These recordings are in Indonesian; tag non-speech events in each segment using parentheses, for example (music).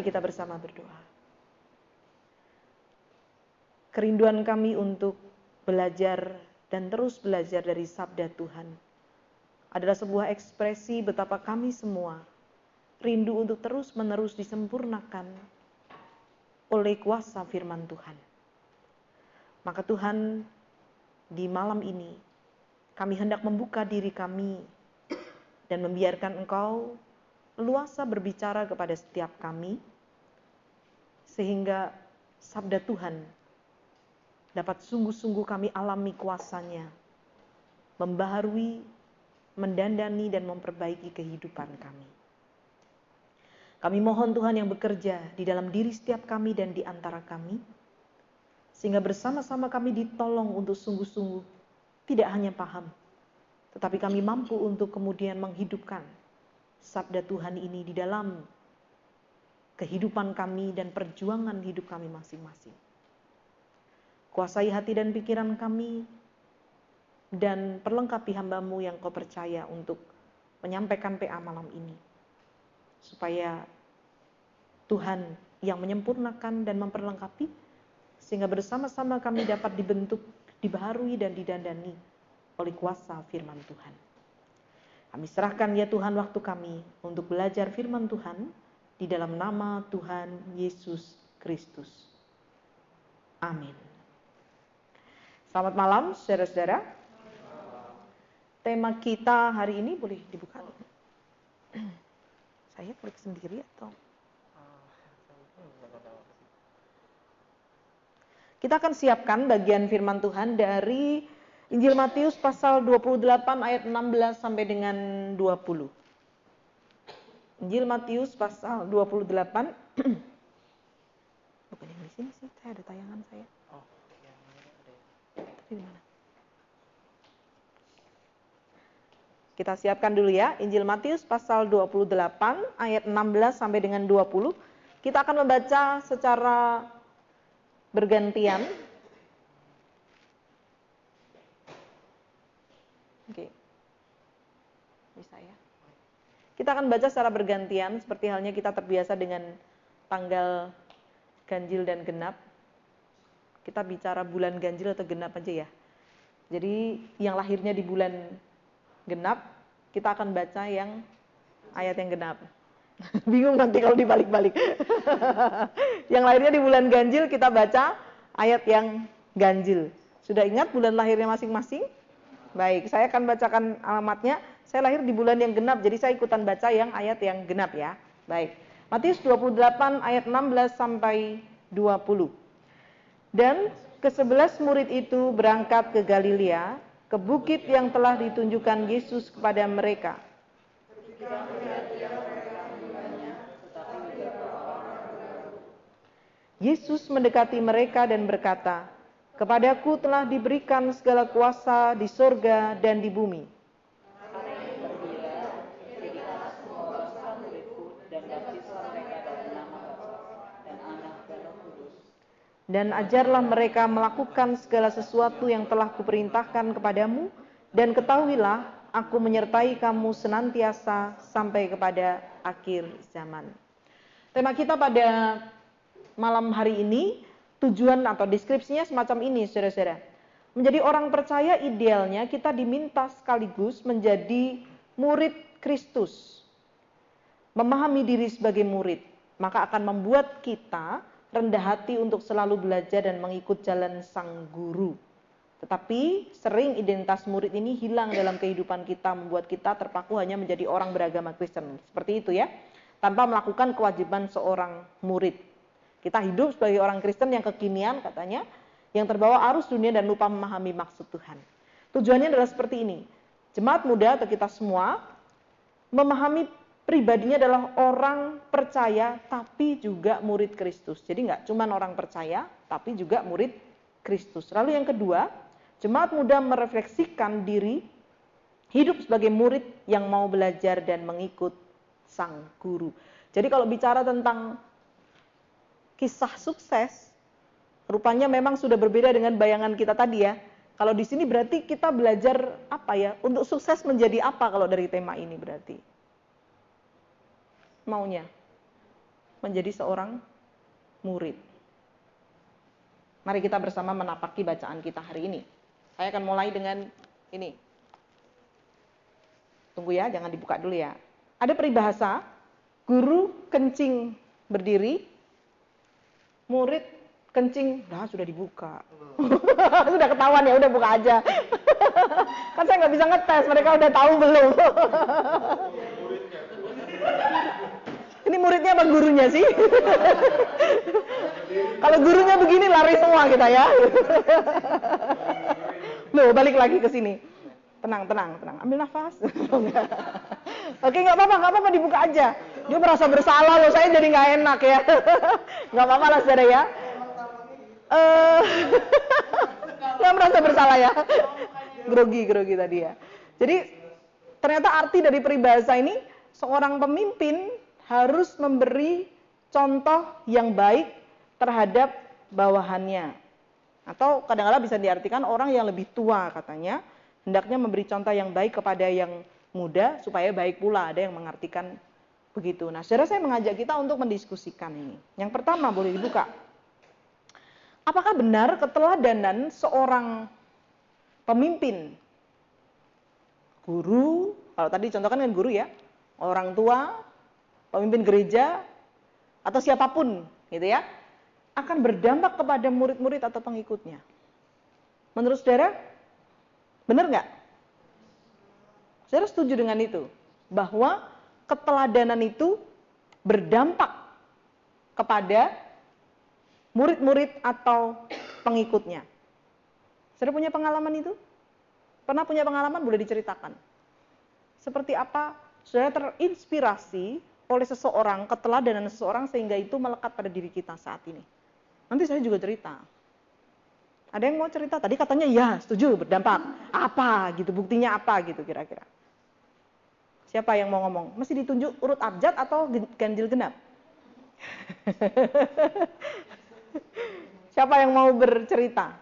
Mari kita bersama berdoa. Kerinduan kami untuk belajar dan terus belajar dari sabda Tuhan adalah sebuah ekspresi betapa kami semua rindu untuk terus-menerus disempurnakan oleh kuasa firman Tuhan. Maka Tuhan, di malam ini kami hendak membuka diri kami dan membiarkan Engkau luasa berbicara kepada setiap kami sehingga sabda Tuhan dapat sungguh-sungguh kami alami kuasanya membaharui, mendandani dan memperbaiki kehidupan kami. Kami mohon Tuhan yang bekerja di dalam diri setiap kami dan di antara kami, sehingga bersama-sama kami ditolong untuk sungguh-sungguh tidak hanya paham, tetapi kami mampu untuk kemudian menghidupkan sabda Tuhan ini di dalam kehidupan kami dan perjuangan hidup kami masing-masing. Kuasai hati dan pikiran kami, dan perlengkapi hambamu yang kau percaya untuk menyampaikan PA malam ini supaya Tuhan yang menyempurnakan dan memperlengkapi sehingga bersama-sama kami dapat dibentuk, dibaharui dan didandani oleh kuasa firman Tuhan. Kami serahkan ya Tuhan waktu kami untuk belajar firman Tuhan di dalam nama Tuhan Yesus Kristus. Amin. Selamat malam saudara-saudara. Tema kita hari ini boleh dibuka? (clears throat) Saya klik sendiri atau? Kita akan siapkan bagian firman Tuhan dari Injil Matius pasal 28 ayat 16 sampai dengan 20. Injil Matius pasal 28 (clears throat) Bukan yang di sini sih, saya ada tayangan saya. Oh, yang ada. Tapi di mana? Kita siapkan dulu ya, Injil Matius pasal 28 ayat 16 sampai dengan 20. Kita akan membaca secara bergantian. Oke. Bisa ya. Kita akan baca secara bergantian seperti halnya kita terbiasa dengan tanggal ganjil dan genap. Kita bicara bulan ganjil atau genap aja ya. Jadi yang lahirnya di bulan genap, kita akan baca yang ayat yang genap. (laughs) Bingung nanti kalau dibalik-balik. (laughs) yang lahirnya di bulan ganjil kita baca ayat yang ganjil. Sudah ingat bulan lahirnya masing-masing? Baik, saya akan bacakan alamatnya. Saya lahir di bulan yang genap, jadi saya ikutan baca yang ayat yang genap ya. Baik. Matius 28 ayat 16 sampai 20. Dan kesebelas murid itu berangkat ke Galilea ke bukit yang telah ditunjukkan Yesus kepada mereka. Yesus mendekati mereka dan berkata, Kepadaku telah diberikan segala kuasa di sorga dan di bumi. Dan ajarlah mereka melakukan segala sesuatu yang telah kuperintahkan kepadamu, dan ketahuilah aku menyertai kamu senantiasa sampai kepada akhir zaman. Tema kita pada malam hari ini, tujuan atau deskripsinya semacam ini, saudara-saudara. Menjadi orang percaya idealnya kita diminta sekaligus menjadi murid Kristus. Memahami diri sebagai murid, maka akan membuat kita rendah hati untuk selalu belajar dan mengikut jalan sang guru. Tetapi sering identitas murid ini hilang dalam kehidupan kita, membuat kita terpaku hanya menjadi orang beragama Kristen. Seperti itu ya, tanpa melakukan kewajiban seorang murid. Kita hidup sebagai orang Kristen yang kekinian katanya, yang terbawa arus dunia dan lupa memahami maksud Tuhan. Tujuannya adalah seperti ini. Jemaat muda atau kita semua memahami pribadinya adalah orang percaya tapi juga murid Kristus. Jadi nggak cuma orang percaya tapi juga murid Kristus. Lalu yang kedua, jemaat muda merefleksikan diri hidup sebagai murid yang mau belajar dan mengikut sang guru. Jadi kalau bicara tentang kisah sukses, rupanya memang sudah berbeda dengan bayangan kita tadi ya. Kalau di sini berarti kita belajar apa ya? Untuk sukses menjadi apa kalau dari tema ini berarti? Maunya? menjadi seorang murid. Mari kita bersama menapaki bacaan kita hari ini. Saya akan mulai dengan ini. Tunggu ya, jangan dibuka dulu ya. Ada peribahasa, guru kencing berdiri, murid kencing, nah sudah dibuka. (laughs) sudah ketahuan ya, udah buka aja. (laughs) kan saya nggak bisa ngetes, mereka udah tahu belum. (laughs) Ini muridnya apa gurunya sih? Kalau gurunya begini lari semua kita ya. Loh, balik lagi ke sini. Tenang, tenang, tenang. Ambil nafas. Oke, nggak apa-apa, nggak apa-apa dibuka aja. Dia merasa bersalah loh, saya jadi nggak enak ya. Nggak apa-apa lah saudara ya. Eh, nggak merasa bersalah ya. Grogi, grogi tadi ya. Jadi ternyata arti dari peribahasa ini seorang pemimpin harus memberi contoh yang baik terhadap bawahannya. Atau kadang-kadang bisa diartikan orang yang lebih tua katanya, hendaknya memberi contoh yang baik kepada yang muda supaya baik pula. Ada yang mengartikan begitu. Nah, saudara saya mengajak kita untuk mendiskusikan ini. Yang pertama boleh dibuka. Apakah benar keteladanan seorang pemimpin, guru, kalau tadi contohkan dengan guru ya, orang tua, pemimpin gereja, atau siapa pun gitu ya, akan berdampak kepada murid-murid atau pengikutnya. Menurut saudara, benar nggak? Saudara setuju dengan itu? Bahwa keteladanan itu berdampak kepada murid-murid atau pengikutnya. Saudara punya pengalaman itu? Pernah punya pengalaman? Boleh diceritakan. Seperti apa saudara terinspirasi oleh seseorang, keteladanan seseorang sehingga itu melekat pada diri kita saat ini. Nanti saya juga cerita. Ada yang mau cerita? Tadi katanya ya, setuju, berdampak. Apa gitu, buktinya apa gitu kira-kira. Siapa yang mau ngomong? Masih ditunjuk urut abjad atau ganjil genap? (laughs) Siapa yang mau bercerita?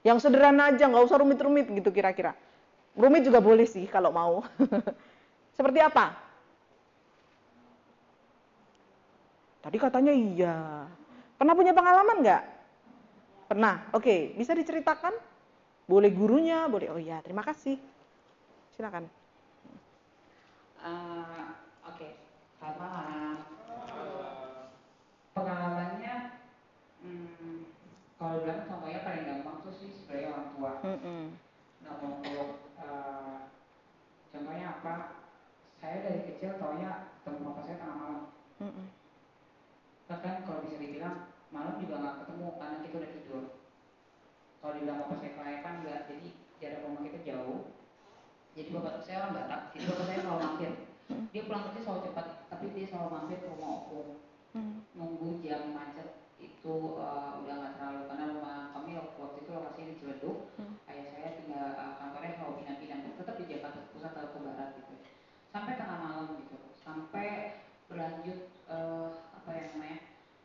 Yang sederhana aja, nggak usah rumit-rumit gitu kira-kira. Rumit juga boleh sih kalau mau. (laughs) Seperti apa? Tadi katanya iya. Pernah punya pengalaman nggak? Pernah. Oke, bisa diceritakan? Boleh gurunya, boleh. Oh iya, terima kasih. Silakan. Uh, Oke, okay. selamat malam. Pengalamannya, hmm, kalau bilang contohnya paling gampang tuh sih sebenarnya orang tua. Mm. Nah, untuk uh, contohnya apa? Saya dari kecil taunya teman bapak saya tengah malam. Mm -hmm bahkan kalau bisa dibilang malam juga nggak ketemu karena kita udah tidur. Kalau dibilang bapak saya kelayakan enggak jadi jarak rumah kita jauh. Jadi bapak saya orang Batak jadi bapak saya selalu mampir. Dia pulang kerja selalu cepat tapi dia selalu mampir ke rumah opung hmm. nunggu jam macet itu uh, udah nggak terlalu karena rumah kami waktu itu lokasinya di Ciledug. Hmm. ayah saya tinggal uh, kantornya selalu pindah-pindah tetap di Jakarta Pusat atau ke Barat gitu. Sampai tengah malam gitu. Sampai berlanjut uh,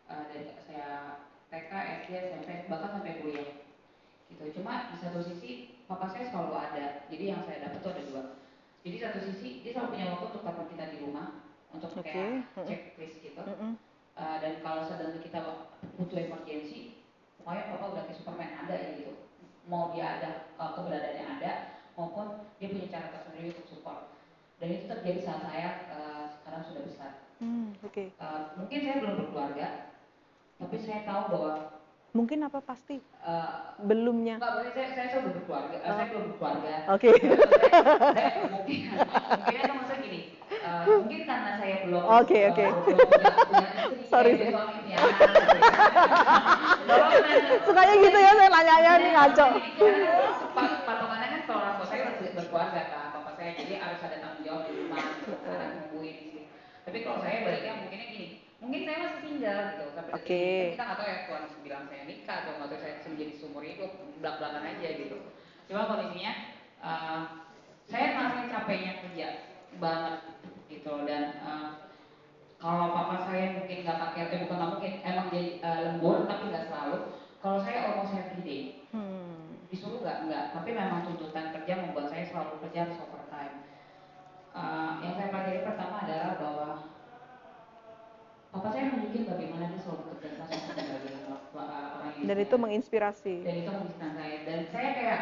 uh, dari saya TK, SD, SMP, bahkan sampai kuliah gitu. Cuma di satu sisi papa saya selalu ada, jadi yang saya dapat tuh ada dua. Jadi satu sisi dia selalu punya waktu untuk telepon kita di rumah untuk okay. kayak checklist gitu. Mm -hmm. uh, dan kalau sedang kita butuh emergency, pokoknya papa udah kayak Superman ada ya gitu. Mau dia ada uh, keberadaannya ada, maupun dia punya cara tersendiri untuk support. Dan itu terjadi saat saya uh, sekarang sudah besar Oke. Okay. Uh, eh, mungkin saya belum berkeluarga, tapi saya tahu bahwa mungkin apa pasti uh, belumnya. Enggak, berarti saya saya sudah berkeluarga, uh. saya belum berkeluarga. Oke. Okay. mungkin mungkin itu maksudnya gini. Uh, mungkin karena saya belum Oke okay, oke. Okay. Sorry. Sukanya gitu ya saya nanya-nanya nih ngaco. Patokannya kan kalau orang saya berkeluarga kan, bapak saya jadi harus ada tanggung jawab di rumah, anak nungguin tapi kalau saya baliknya mungkinnya gini mungkin saya masih single gitu. Sampai okay. kita nggak tahu ya Tuhan bilang saya nikah atau nggak tahu saya menjadi seumur hidup belak belakan aja gitu. Cuma kondisinya uh, saya ngerasain capeknya kerja banget gitu. Dan uh, kalau papa saya mungkin nggak pakai eh bukan nggak mungkin emang jadi uh, lembur tapi nggak selalu. Kalau saya almost every day hmm. disuruh nggak nggak tapi memang tuntutan kerja membuat saya selalu kerja harus overtime uh, yang saya pelajari pertama adalah bahwa papa saya nunjukin bagaimana dia selalu bekerja keras sebagai orang yang dan itu menginspirasi. Dan itu menginspirasi saya dan saya kayak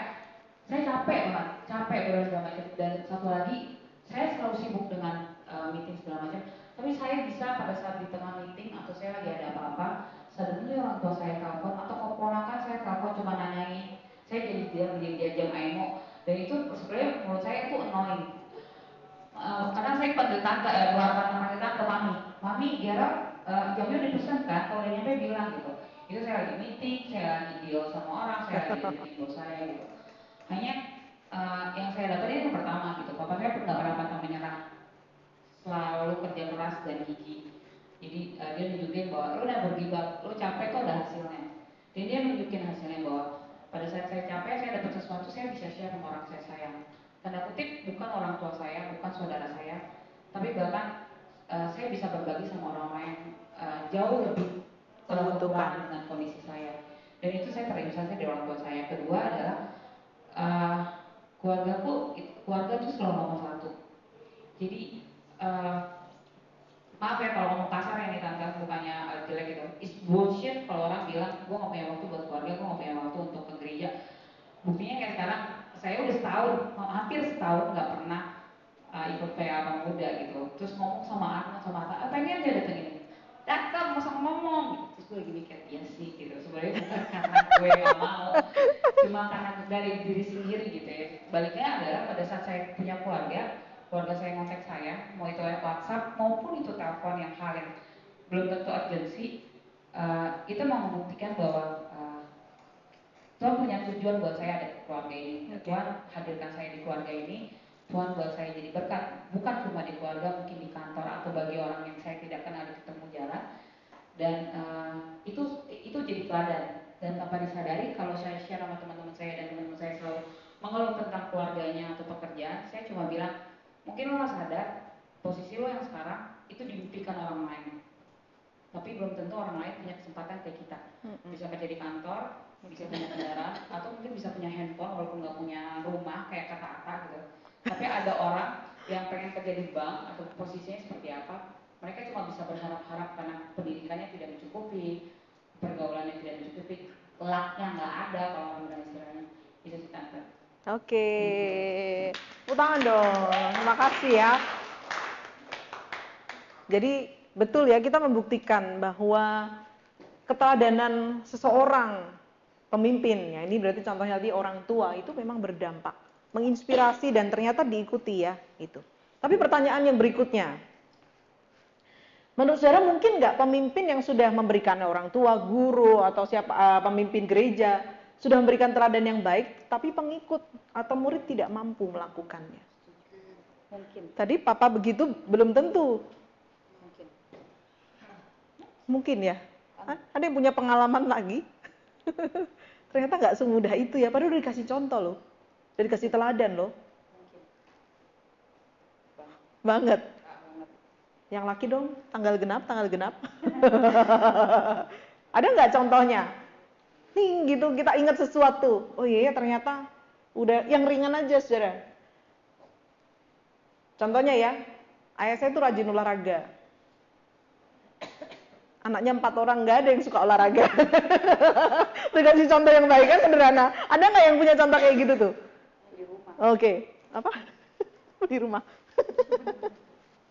saya capek banget capek benar segala macam. Dan satu lagi saya selalu sibuk dengan uh, meeting segala macam. Tapi saya bisa pada saat di tengah meeting atau saya lagi ada apa-apa suddenly orang tua saya telepon atau keponakan saya telepon cuma nanyain. Saya jadi dia menjadi dia jam aimo dan itu sebenarnya menurut saya itu annoying. Uh, kadang saya panggil tante ya keluarkan panggil tante mami mami Gera uh, jamnya udah pesan kan kalau udah nyampe bilang gitu itu saya lagi meeting saya lagi deal sama orang saya lagi meeting bos saya gitu. Hanya uh, yang saya dapat ini yang pertama gitu. Papa saya pernah pernah pantang menyerah. Selalu kerja keras dan gigi. Jadi uh, dia nunjukin bahwa lu udah bergibat lu capek kok udah hasilnya. Dan dia nunjukin hasilnya bahwa pada saat saya capek saya dapat sesuatu saya bisa share sama orang saya sayang. Tanda kutip bukan orang tua saya bukan saudara saya tapi bahkan uh, saya bisa berbagi sama orang lain uh, jauh lebih membutuhkan dengan kondisi saya. Dan itu saya terinspirasi dari orang tua saya. Kedua adalah uh, keluargaku keluarga itu selalu nomor satu. Jadi uh, maaf ya kalau ngomong kasar ya nih tante. Bukannya uh, jelek gitu. Is bullshit kalau orang bilang gue gak punya waktu buat keluarga gue gak punya waktu untuk ke gereja. Buktinya kayak sekarang saya udah setahun hampir setahun nggak pernah uh, ikut kayak abang muda gitu. Terus ngomong sama anak sama Ata pengen aja datengin datang masa ngomong. gitu. Gue lagi mikir iya sih gitu. Sebenarnya bukan karena gue gak mau cuma karena dari diri sendiri gitu ya. Baliknya adalah pada saat saya punya keluarga keluarga saya ngontek saya mau itu lewat WhatsApp maupun itu telepon yang hal yang belum tentu urgensi uh, itu mau membuktikan bahwa uh, Tuhan punya tujuan buat saya ada di keluarga ini. Okay. Tuhan hadirkan saya di keluarga ini. Tuhan buat saya jadi berkat. Bukan cuma di keluarga mungkin di kantor atau bagi orang yang saya tidak kenal di ketemu jalan dan uh, itu itu jadi teladan. Dan tanpa disadari kalau saya share sama teman-teman saya dan teman-teman saya selalu mengeluh tentang keluarganya atau pekerjaan saya cuma bilang mungkin lo gak sadar posisi lo yang sekarang itu dibuktikan orang lain. Tapi belum tentu orang lain punya kesempatan kayak kita. Bisa kerja di kantor bisa punya kendaraan atau mungkin bisa punya handphone walaupun nggak punya rumah kayak kata-kata gitu. Tapi ada orang yang pengen kerja di bank atau posisinya seperti apa mereka cuma bisa berharap-harap karena pendidikannya tidak mencukupi pergaulannya tidak mencukupi laknya nggak ada kalau orang bilang istilahnya itu sih tante Oke, okay. tangan dong. Terima kasih ya. Jadi betul ya kita membuktikan bahwa keteladanan seseorang pemimpin ya ini berarti contohnya tadi orang tua itu memang berdampak, menginspirasi dan ternyata diikuti ya itu. Tapi pertanyaan yang berikutnya, menurut saudara mungkin nggak pemimpin yang sudah memberikan orang tua, guru atau siapa uh, pemimpin gereja sudah memberikan teladan yang baik, tapi pengikut atau murid tidak mampu melakukannya. Mungkin. Tadi papa begitu belum tentu. Mungkin. Mungkin ya. Ada yang punya pengalaman lagi. (laughs) Ternyata nggak semudah itu ya. Padahal udah dikasih contoh loh. Udah dikasih teladan loh. Banget. Yang laki dong, tanggal genap, tanggal genap. (laughs) Ada nggak contohnya? nih gitu kita ingat sesuatu. Oh iya ternyata udah yang ringan aja saudara. Contohnya ya ayah saya tuh rajin olahraga. Anaknya empat orang nggak ada yang suka olahraga. (laughs) Dikasih contoh yang baik kan sederhana. Ada nggak yang punya contoh kayak gitu tuh? Di rumah. Oke okay. apa? (laughs) Di rumah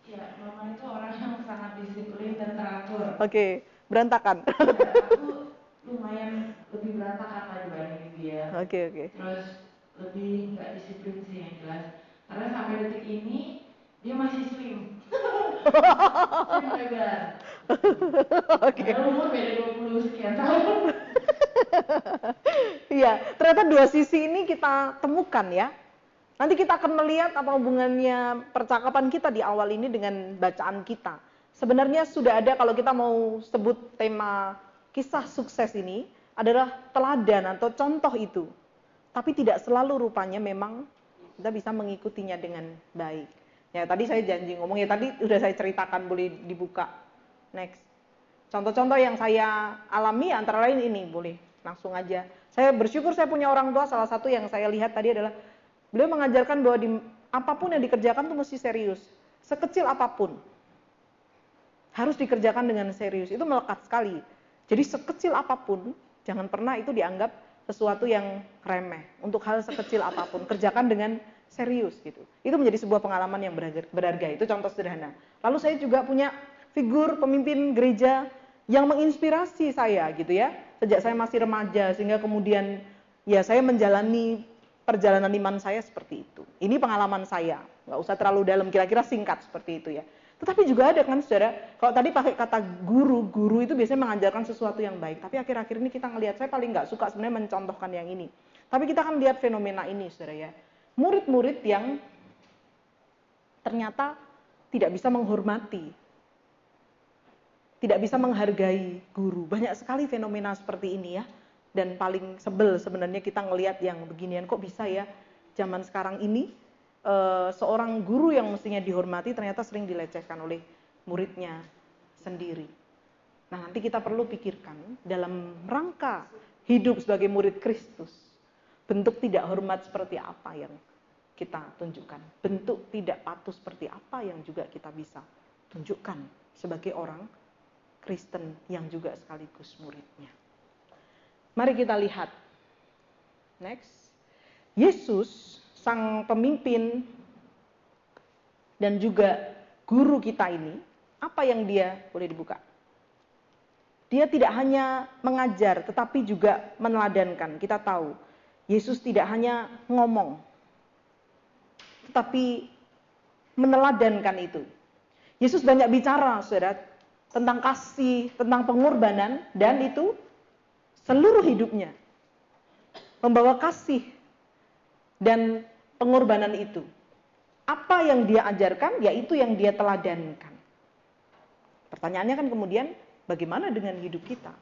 ya mama itu orang yang sangat disiplin dan teratur oke okay. berantakan ya, lumayan lebih berantakan lah dibanding dia. Oke okay, oke. Okay. Terus lebih nggak disiplin sih yang jelas. Karena sampai detik ini dia masih slim. slim lebar. Oke. Okay. umur beda 20 sekian tahun. Iya, ternyata dua sisi ini kita temukan ya. Nanti kita akan melihat apa hubungannya percakapan kita di awal ini dengan bacaan kita. Sebenarnya sudah ada kalau kita mau sebut tema kisah sukses ini adalah teladan atau contoh itu. Tapi tidak selalu rupanya memang kita bisa mengikutinya dengan baik. Ya tadi saya janji ngomong ya tadi udah saya ceritakan boleh dibuka. Next. Contoh-contoh yang saya alami antara lain ini boleh langsung aja. Saya bersyukur saya punya orang tua salah satu yang saya lihat tadi adalah beliau mengajarkan bahwa di, apa pun yang dikerjakan itu mesti serius. Sekecil apa pun. harus dikerjakan dengan serius. Itu melekat sekali. Jadi sekecil apa pun, jangan pernah itu dianggap sesuatu yang remeh. Untuk hal sekecil apa pun, kerjakan dengan serius gitu. Itu menjadi sebuah pengalaman yang berharga. Itu contoh sederhana. Lalu saya juga punya figur pemimpin gereja yang menginspirasi saya gitu ya. Sejak saya masih remaja sehingga kemudian ya saya menjalani perjalanan iman saya seperti itu. Ini pengalaman saya, nggak usah terlalu dalam, kira-kira singkat seperti itu ya. Tetapi juga ada kan saudara, kalau tadi pakai kata guru, guru itu biasanya mengajarkan sesuatu yang baik. Tapi akhir-akhir ini kita ngelihat, saya paling nggak suka sebenarnya mencontohkan yang ini. Tapi kita akan lihat fenomena ini saudara ya. Murid-murid yang ternyata tidak bisa menghormati, tidak bisa menghargai guru. Banyak sekali fenomena seperti ini ya. Dan paling sebel sebenarnya kita ngelihat yang beginian, kok bisa ya zaman sekarang ini Eh, seorang guru yang mestinya dihormati ternyata sering dilecehkan oleh muridnya sendiri. Nah, nanti kita perlu pikirkan dalam rangka hidup sebagai murid Kristus, bentuk tidak hormat seperti apa yang kita tunjukkan, bentuk tidak patuh seperti apa yang juga kita bisa tunjukkan sebagai orang Kristen yang juga sekaligus muridnya. Mari kita lihat. Next. Yesus sang pemimpin dan juga guru kita ini, apa yang dia boleh dibuka? Dia tidak hanya mengajar, tetapi juga meneladankan. Kita tahu, Yesus tidak hanya ngomong, tetapi meneladankan itu. Yesus banyak bicara, saudara, tentang kasih, tentang pengorbanan, dan itu seluruh hidupnya. Membawa kasih dan pengorbanan itu. Apa yang dia ajarkan, yaitu yang dia teladankan. Pertanyaannya kan kemudian, bagaimana dengan hidup kita?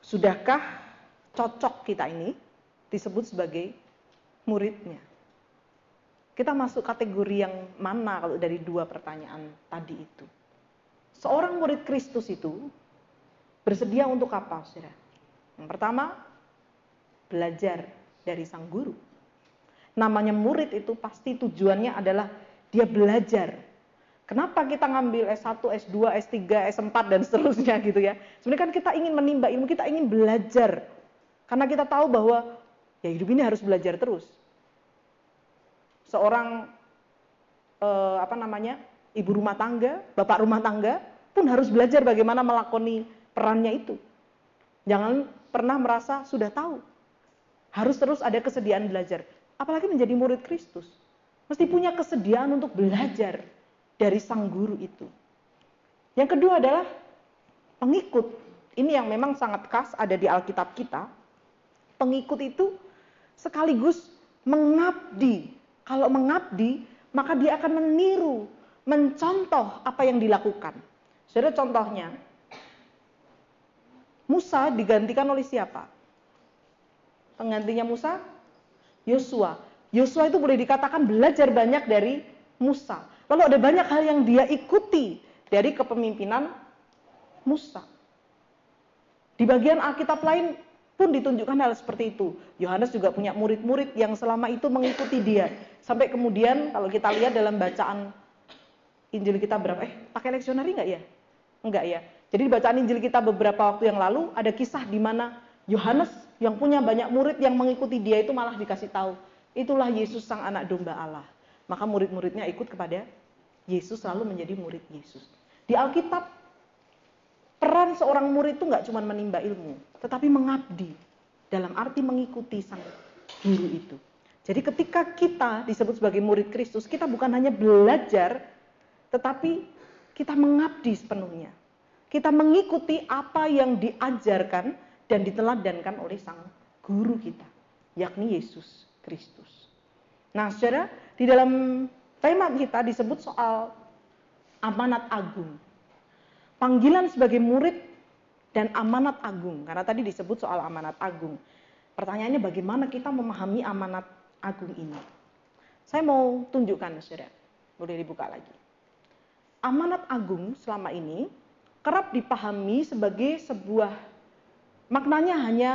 Sudahkah cocok kita ini disebut sebagai muridnya? Kita masuk kategori yang mana kalau dari dua pertanyaan tadi itu? Seorang murid Kristus itu bersedia untuk apa, saudara? Yang pertama, belajar dari sang guru namanya murid itu pasti tujuannya adalah dia belajar. Kenapa kita ngambil S1, S2, S3, S4 dan seterusnya (laughs) gitu ya? Sebenarnya kan kita ingin menimba ilmu, kita ingin belajar. Karena kita tahu bahwa ya hidup ini harus belajar terus. Seorang eh, apa namanya? ibu rumah tangga, bapak rumah tangga pun harus belajar bagaimana melakoni perannya itu. Jangan pernah merasa sudah tahu. Harus terus ada kesediaan belajar apalagi menjadi murid Kristus, mesti punya kesediaan untuk belajar dari sang guru itu. Yang kedua adalah pengikut. Ini yang memang sangat khas ada di Alkitab kita. Pengikut itu sekaligus mengabdi. Kalau mengabdi, maka dia akan meniru, mencontoh apa yang dilakukan. Saudara contohnya, Musa digantikan oleh siapa? Penggantinya Musa Yosua. Yosua itu boleh dikatakan belajar banyak dari Musa. Lalu ada banyak hal yang dia ikuti dari kepemimpinan Musa. Di bagian Alkitab lain pun ditunjukkan hal seperti itu. Yohanes juga punya murid-murid yang selama itu mengikuti dia. Sampai kemudian kalau kita lihat dalam bacaan Injil kita berapa? Eh, pakai leksionari nggak ya? Enggak ya. Jadi di bacaan Injil kita beberapa waktu yang lalu ada kisah di mana Yohanes yang punya banyak murid yang mengikuti dia itu malah dikasih tahu, itulah Yesus sang anak domba Allah. Maka murid-muridnya ikut kepada Yesus lalu menjadi murid Yesus. Di Alkitab peran seorang murid itu nggak cuma menimba ilmu, tetapi mengabdi dalam arti mengikuti sang guru itu. Jadi ketika kita disebut sebagai murid Kristus, kita bukan hanya belajar, tetapi kita mengabdi sepenuhnya. Kita mengikuti apa yang diajarkan dan diteladankan oleh sang guru kita, yakni Yesus Kristus. Nah, saudara, di dalam tema kita disebut soal amanat agung. Panggilan sebagai murid dan amanat agung, karena tadi disebut soal amanat agung. Pertanyaannya bagaimana kita memahami amanat agung ini? Saya mau tunjukkan, saudara. Boleh dibuka lagi. Amanat agung selama ini kerap dipahami sebagai sebuah Maknanya hanya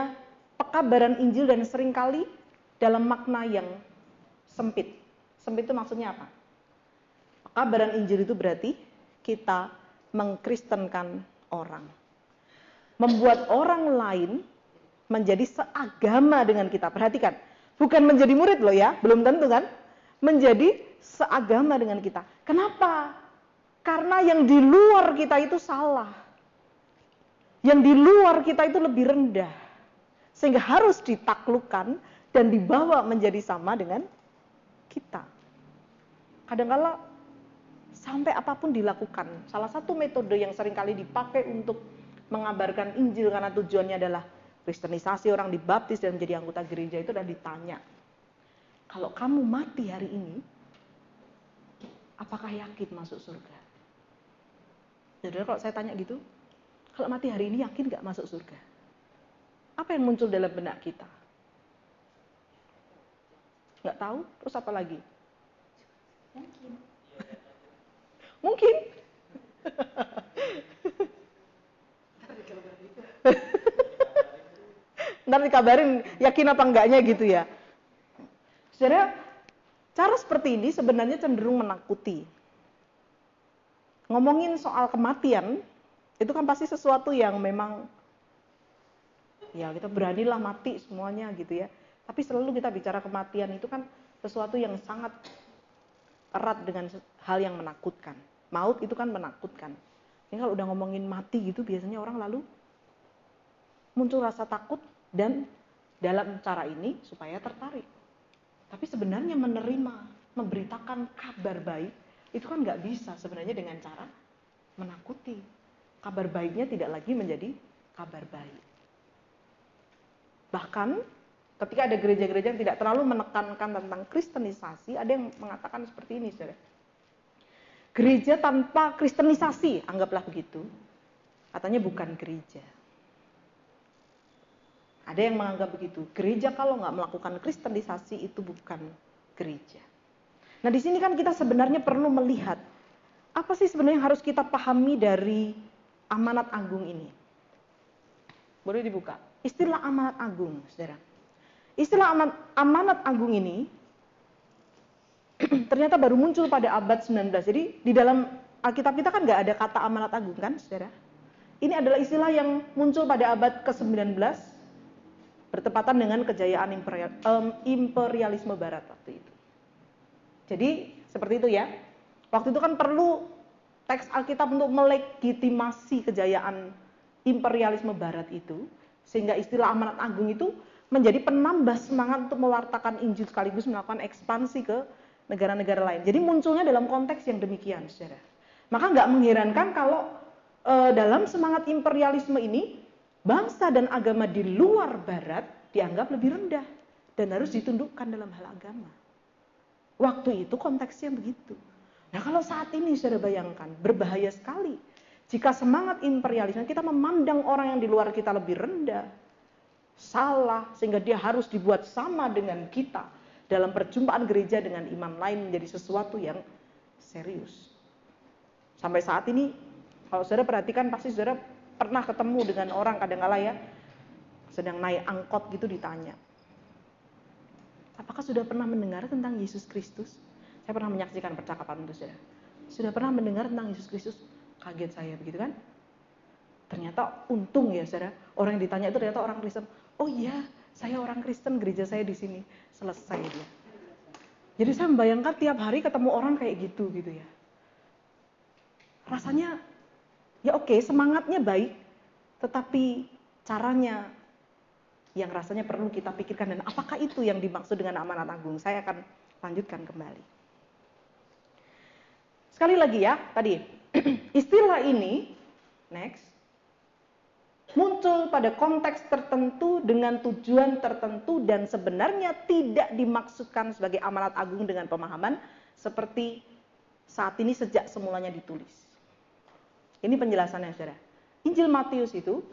pekabaran Injil dan sering kali dalam makna yang sempit. Sempit itu maksudnya apa? Pekabaran Injil itu berarti kita mengkristenkan orang. Membuat orang lain menjadi seagama dengan kita. Perhatikan, bukan menjadi murid loh ya, belum tentu kan? Menjadi seagama dengan kita. Kenapa? Karena yang di luar kita itu salah. Yang di luar kita itu lebih rendah. Sehingga harus ditaklukkan dan dibawa menjadi sama dengan kita. Kadang-kala sampai apa pun dilakukan. Salah satu metode yang sering kali dipakai untuk mengabarkan Injil karena tujuannya adalah kristenisasi orang dibaptis dan menjadi anggota gereja itu adalah ditanya. Kalau kamu mati hari ini, apakah yakin masuk surga? Jadi kalau saya tanya gitu, kalau mati hari ini yakin gak masuk surga? Apa yang muncul dalam benak kita? Nggak tahu, terus apa lagi? Mungkin. (laughs) Mungkin. (laughs) Ntar dikabarin yakin apa enggaknya gitu ya. Saudara, cara seperti ini sebenarnya cenderung menakuti. Ngomongin soal kematian, itu kan pasti sesuatu yang memang ya kita beranilah mati semuanya gitu ya. Tapi selalu kita bicara kematian itu kan sesuatu yang sangat erat dengan hal yang menakutkan. Maut itu kan menakutkan. Ini kalau udah ngomongin mati gitu biasanya orang lalu muncul rasa takut dan dalam cara ini supaya tertarik. Tapi sebenarnya menerima, memberitakan kabar baik itu kan nggak bisa sebenarnya dengan cara menakuti. Kabar baiknya tidak lagi menjadi kabar baik. Bahkan ketika ada gereja-gereja yang tidak terlalu menekankan tentang kristenisasi, ada yang mengatakan seperti ini, saudara. Gereja tanpa kristenisasi, anggaplah begitu, katanya bukan gereja. Ada yang menganggap begitu. Gereja kalau nggak melakukan kristenisasi itu bukan gereja. Nah di sini kan kita sebenarnya perlu melihat apa sih sebenarnya yang harus kita pahami dari amanat agung ini. Boleh dibuka. Istilah amanat agung, saudara. Istilah amanat, amanat agung ini (clears throat) ternyata baru muncul pada abad 19. Jadi di dalam Alkitab kita kan nggak ada kata amanat agung kan, saudara? Ini adalah istilah yang muncul pada abad ke-19 bertepatan dengan kejayaan imperial, um, imperialisme Barat waktu itu. Jadi seperti itu ya. Waktu itu kan perlu teks Alkitab untuk melegitimasi kejayaan imperialisme Barat itu, sehingga istilah amanat agung itu menjadi penambah semangat untuk mewartakan Injil sekaligus melakukan ekspansi ke negara-negara lain. Jadi munculnya dalam konteks yang demikian, saudara. Maka nggak mengherankan kalau e, dalam semangat imperialisme ini bangsa dan agama di luar Barat dianggap lebih rendah dan harus ditundukkan dalam hal agama. Waktu itu konteksnya begitu. Nah kalau saat ini saudara bayangkan, berbahaya sekali. Jika semangat imperialisme kita memandang orang yang di luar kita lebih rendah, salah sehingga dia harus dibuat sama dengan kita dalam perjumpaan gereja dengan iman lain menjadi sesuatu yang serius. Sampai saat ini kalau saudara perhatikan pasti saudara pernah ketemu dengan orang kadang-kala ya sedang naik angkot gitu ditanya. Apakah sudah pernah mendengar tentang Yesus Kristus? Saya pernah menyaksikan percakapan itu saudara. Sudah pernah mendengar tentang Yesus Kristus? Kaget saya begitu kan? Ternyata untung ya saudara, orang yang ditanya itu ternyata orang Kristen oh iya saya orang Kristen gereja saya di sini selesai dia jadi saya membayangkan tiap hari ketemu orang kayak gitu gitu ya rasanya ya oke semangatnya baik tetapi caranya yang rasanya perlu kita pikirkan dan apakah itu yang dimaksud dengan amanat agung saya akan lanjutkan kembali sekali lagi ya tadi (clears throat) istilah ini next muncul pada konteks tertentu dengan tujuan tertentu dan sebenarnya tidak dimaksudkan sebagai amanat agung dengan pemahaman seperti saat ini sejak semulanya ditulis. Ini penjelasannya saudara. Injil Matius itu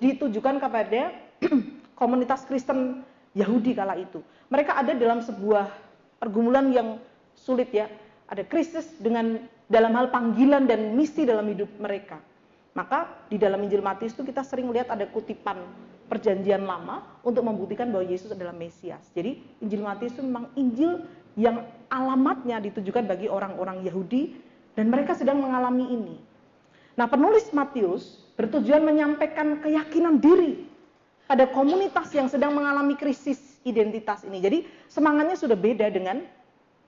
ditujukan kepada (clears throat) komunitas Kristen Yahudi kala itu. Mereka ada dalam sebuah pergumulan yang sulit ya. Ada krisis dengan dalam hal panggilan dan misi dalam hidup mereka maka di dalam Injil Matius itu kita sering lihat ada kutipan perjanjian lama untuk membuktikan bahwa Yesus adalah Mesias. Jadi Injil Matius itu memang Injil yang alamatnya ditujukan bagi orang-orang Yahudi Dan mereka sedang mengalami ini. Nah, penulis Matius bertujuan menyampaikan keyakinan diri pada komunitas yang sedang mengalami krisis identitas ini. Jadi, semangatnya sudah beda dengan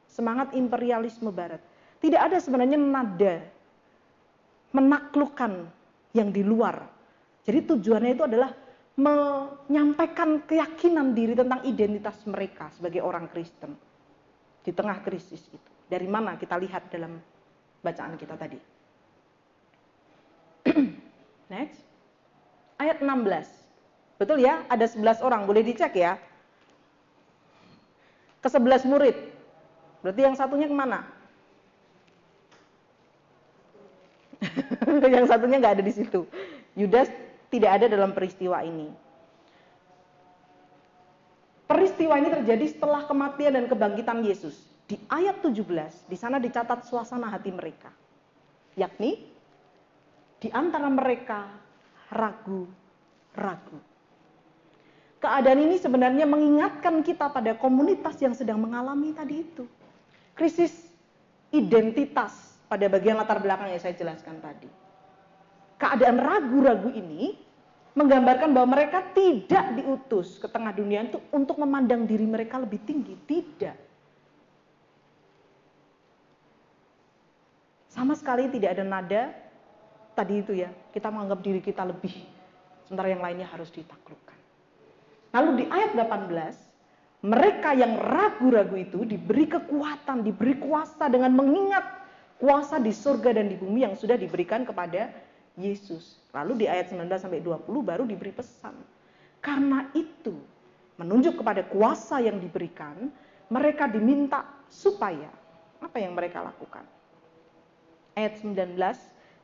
semangat imperialisme barat. Tidak ada sebenarnya nada menaklukkan yang di luar. Jadi tujuannya itu adalah menyampaikan keyakinan diri tentang identitas mereka sebagai orang Kristen di tengah krisis itu. Dari mana kita lihat dalam bacaan kita tadi. (clears throat) Next. Ayat 16. Betul ya? Ada 11 orang, boleh dicek ya. Ke 11 murid. Berarti yang satunya ke mana? (laughs) yang satunya nggak ada di situ. Yudas tidak ada dalam peristiwa ini. Peristiwa ini terjadi setelah kematian dan kebangkitan Yesus. Di ayat 17, di sana dicatat suasana hati mereka. Yakni, di antara mereka ragu-ragu. Keadaan ini sebenarnya mengingatkan kita pada komunitas yang sedang mengalami tadi itu. Krisis identitas pada bagian latar belakang yang saya jelaskan tadi. Keadaan ragu-ragu ini menggambarkan bahwa mereka tidak diutus ke tengah dunia itu untuk memandang diri mereka lebih tinggi, tidak. Sama sekali tidak ada nada tadi itu ya, kita menganggap diri kita lebih, sementara yang lainnya harus ditaklukkan. Lalu di ayat 18, mereka yang ragu-ragu itu diberi kekuatan, diberi kuasa dengan mengingat kuasa di surga dan di bumi yang sudah diberikan kepada Yesus. Lalu di ayat 19 sampai 20 baru diberi pesan. Karena itu menunjuk kepada kuasa yang diberikan, mereka diminta supaya apa yang mereka lakukan? Ayat 19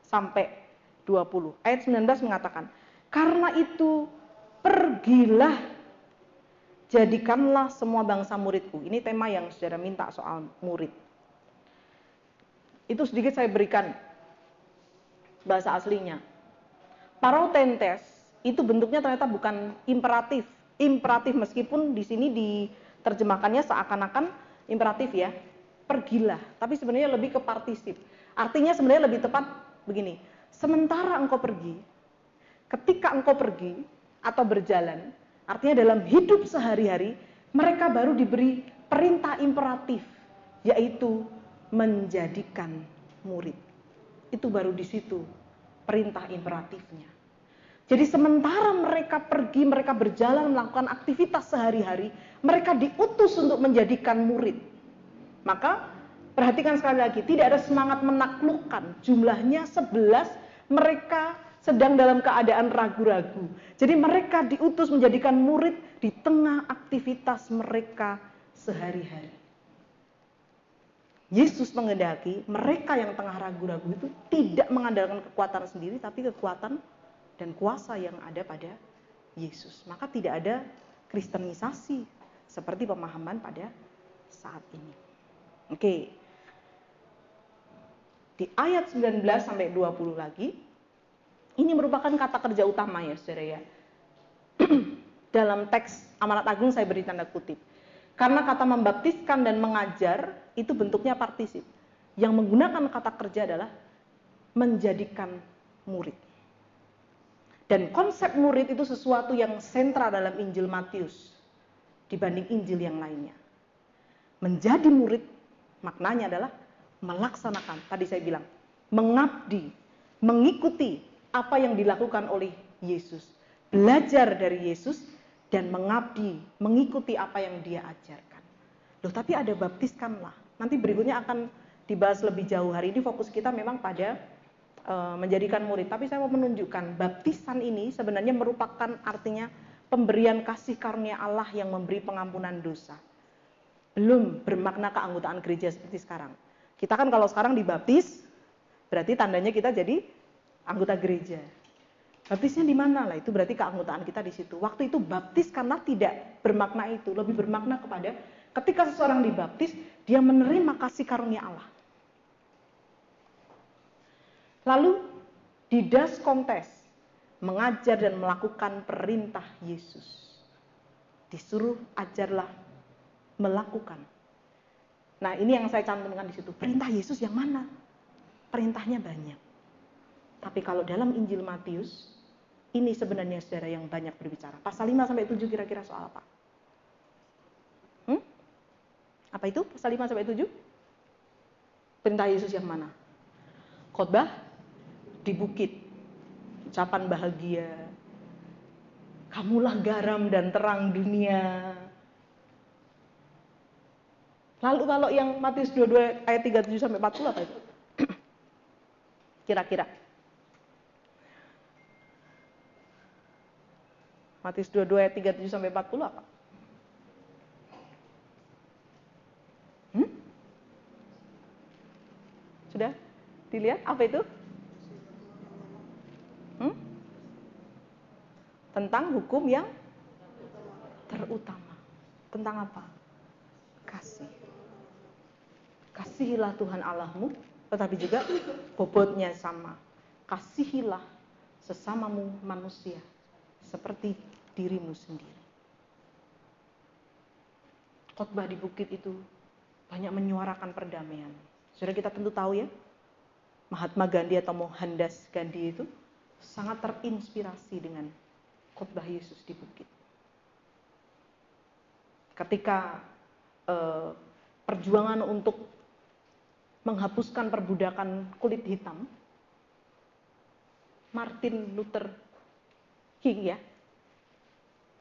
sampai 20. Ayat 19 mengatakan, "Karena itu pergilah jadikanlah semua bangsa muridku." Ini tema yang saudara minta soal murid. Itu sedikit saya berikan bahasa aslinya. Parautentes itu bentuknya ternyata bukan imperatif. Imperatif meskipun di sini diterjemahkannya seakan-akan imperatif ya. Pergilah, tapi sebenarnya lebih ke partisip. Artinya sebenarnya lebih tepat begini. Sementara engkau pergi, ketika engkau pergi atau berjalan, artinya dalam hidup sehari-hari, mereka baru diberi perintah imperatif, yaitu menjadikan murid. Itu baru di situ perintah imperatifnya. Jadi sementara mereka pergi, mereka berjalan melakukan aktivitas sehari-hari, mereka diutus untuk menjadikan murid. Maka perhatikan sekali lagi, tidak ada semangat menaklukkan. Jumlahnya 11, mereka sedang dalam keadaan ragu-ragu. Jadi mereka diutus menjadikan murid di tengah aktivitas mereka sehari-hari. Yesus mengendaki mereka yang tengah ragu-ragu itu tidak mengandalkan kekuatan sendiri, tapi kekuatan dan kuasa yang ada pada Yesus. Maka tidak ada kristenisasi seperti pemahaman pada saat ini. Oke. Di ayat 19 sampai 20 lagi, ini merupakan kata kerja utama ya saudara ya. (clears throat) Dalam teks amanat agung saya beri tanda kutip. Karena kata membaptiskan dan mengajar itu bentuknya partisip. Yang menggunakan kata kerja adalah menjadikan murid. Dan konsep murid itu sesuatu yang sentral dalam Injil Matius dibanding Injil yang lainnya. Menjadi murid maknanya adalah melaksanakan, tadi saya bilang, mengabdi, mengikuti apa yang dilakukan oleh Yesus. Belajar dari Yesus dan mengabdi, mengikuti apa yang dia ajarkan. Loh, tapi ada baptiskanlah. Nanti berikutnya akan dibahas lebih jauh. Hari ini fokus kita memang pada e, menjadikan murid. Tapi saya mau menunjukkan baptisan ini sebenarnya merupakan artinya pemberian kasih karunia Allah yang memberi pengampunan dosa. Belum bermakna keanggotaan gereja seperti sekarang. Kita kan kalau sekarang dibaptis, berarti tandanya kita jadi anggota gereja. Baptisnya di mana lah? Itu berarti keanggotaan kita di situ. Waktu itu baptis karena tidak bermakna itu, lebih bermakna kepada Ketika seseorang dibaptis, dia menerima kasih karunia Allah. Lalu di das kontes mengajar dan melakukan perintah Yesus. Disuruh ajarlah melakukan. Nah, ini yang saya cantumkan di situ. Perintah Yesus yang mana? perintahnya banyak. Tapi kalau dalam Injil Matius, ini sebenarnya saudara yang banyak berbicara. Pasal 5 sampai 7 kira-kira soal apa? Hmm? Apa itu pasal 5 sampai 7? Perintah Yesus yang mana? Khotbah di bukit. Ucapan bahagia. Kamulah garam dan terang dunia. Lalu kalau yang Matius 22 ayat 37 sampai 40 apa itu? (clears throat) Kira-kira. Matius 22 ayat 37 sampai 40 apa? Hmm? Sudah dilihat apa itu? Hmm? Tentang hukum yang terutama. Tentang apa? Kasih. Kasihilah Tuhan Allahmu, tetapi juga bobotnya sama. Kasihilah sesamamu manusia seperti dirimu sendiri. Khotbah di bukit itu banyak menyuarakan perdamaian. Sudah kita tentu tahu ya, Mahatma Gandhi atau Mohandas Gandhi itu sangat terinspirasi dengan khotbah Yesus di bukit. Ketika eh, perjuangan untuk menghapuskan perbudakan kulit hitam, Martin Luther King ya,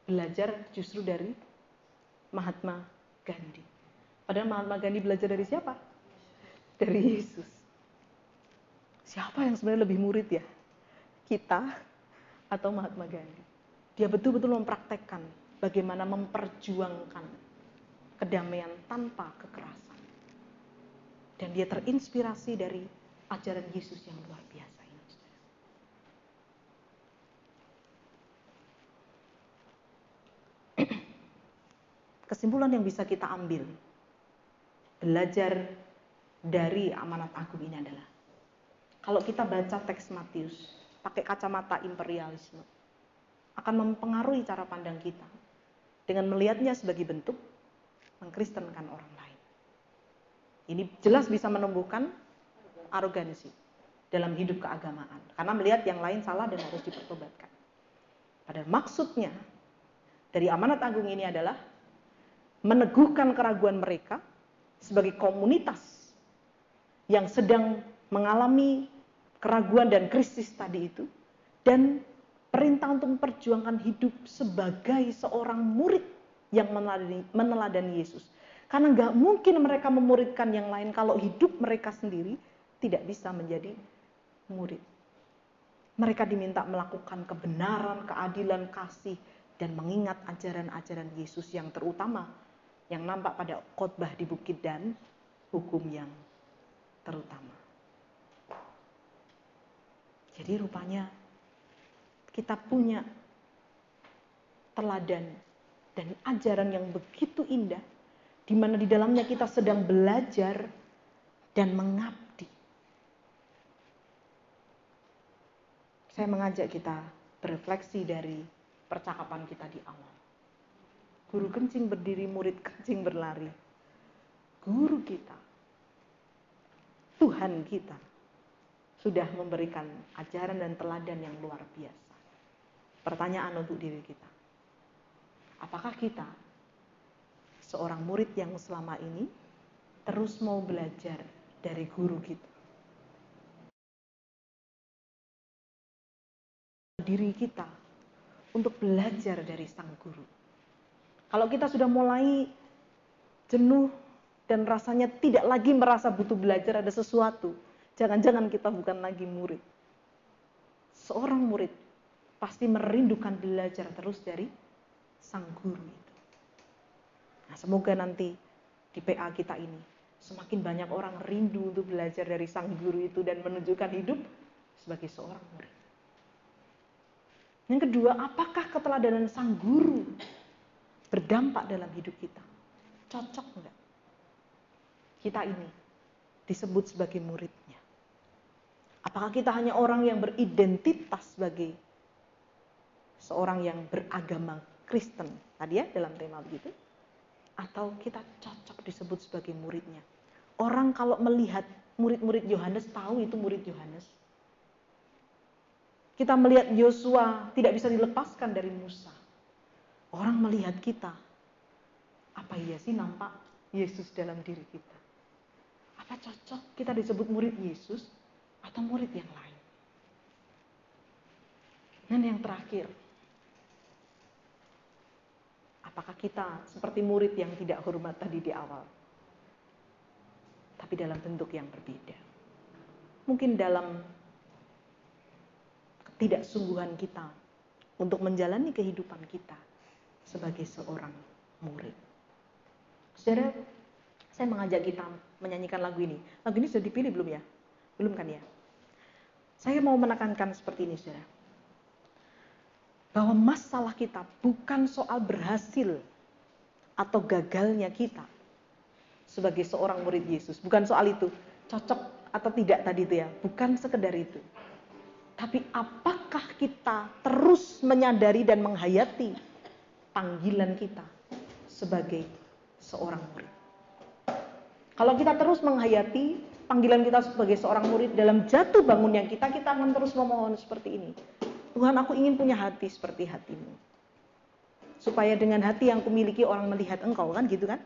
belajar justru dari Mahatma Gandhi. Padahal Mahatma Gandhi belajar dari siapa? Dari Yesus. Siapa yang sebenarnya lebih murid ya? Kita atau Mahatma Gandhi? Dia betul-betul mempraktekkan bagaimana memperjuangkan kedamaian tanpa kekerasan. Dan dia terinspirasi dari ajaran Yesus yang luar biasa. Kesimpulan yang bisa kita ambil belajar dari amanat agung ini adalah kalau kita baca teks Matius pakai kacamata imperialisme akan mempengaruhi cara pandang kita dengan melihatnya sebagai bentuk mengkristenkan orang lain. Ini jelas bisa menumbuhkan arogansi dalam hidup keagamaan karena melihat yang lain salah dan harus dipertobatkan. Pada maksudnya dari amanat agung ini adalah meneguhkan keraguan mereka sebagai komunitas yang sedang mengalami keraguan dan krisis tadi itu dan perintah untuk memperjuangkan hidup sebagai seorang murid yang meneladani, meneladani Yesus. Karena nggak mungkin mereka memuridkan yang lain kalau hidup mereka sendiri tidak bisa menjadi murid. Mereka diminta melakukan kebenaran, keadilan, kasih, dan mengingat ajaran-ajaran Yesus yang terutama yang nampak pada khotbah di bukit dan hukum yang terutama. Jadi rupanya kita punya teladan dan ajaran yang begitu indah di mana di dalamnya kita sedang belajar dan mengabdi. Saya mengajak kita berefleksi dari percakapan kita di awal. Guru kencing berdiri, murid kencing berlari. Guru kita, Tuhan kita, sudah memberikan ajaran dan teladan yang luar biasa. Pertanyaan untuk diri kita. Apakah kita seorang murid yang selama ini terus mau belajar dari guru kita? Diri kita untuk belajar dari sang guru kalau kita sudah mulai jenuh dan rasanya tidak lagi merasa butuh belajar ada sesuatu, jangan-jangan kita bukan lagi murid. Seorang murid pasti merindukan belajar terus dari sang guru itu. Nah, semoga nanti di PA kita ini semakin banyak orang rindu untuk belajar dari sang guru itu dan menunjukkan hidup sebagai seorang murid. Yang kedua, apakah keteladanan sang guru berdampak dalam hidup kita. Cocok enggak? Kita ini disebut sebagai muridnya. Apakah kita hanya orang yang beridentitas sebagai seorang yang beragama Kristen tadi ya dalam tema begitu? Atau kita cocok disebut sebagai muridnya? Orang kalau melihat murid-murid Yohanes tahu itu murid Yohanes. Kita melihat Yosua tidak bisa dilepaskan dari Musa. Orang melihat kita. Apa iya sih nampak Yesus dalam diri kita? Apa cocok kita disebut murid Yesus atau murid yang lain? Dan yang terakhir, apakah kita seperti murid yang tidak hormat tadi di awal? Tapi dalam bentuk yang berbeda. Mungkin dalam ketidaksungguhan kita untuk menjalani kehidupan kita sebagai seorang murid. Saudara, saya mengajak kita menyanyikan lagu ini. Lagu ini sudah dipilih belum ya? Belum kan ya? Saya mau menekankan seperti ini, saudara. Bahwa masalah kita bukan soal berhasil atau gagalnya kita sebagai seorang murid Yesus. Bukan soal itu. Cocok atau tidak tadi itu ya. Bukan sekedar itu. Tapi apakah kita terus menyadari dan menghayati panggilan kita sebagai seorang murid? Kalau kita terus menghayati panggilan kita sebagai seorang murid dalam jatuh bangun yang kita, kita akan terus memohon seperti ini. Tuhan aku ingin punya hati seperti hatimu. Supaya dengan hati yang kumiliki orang melihat engkau kan gitu kan.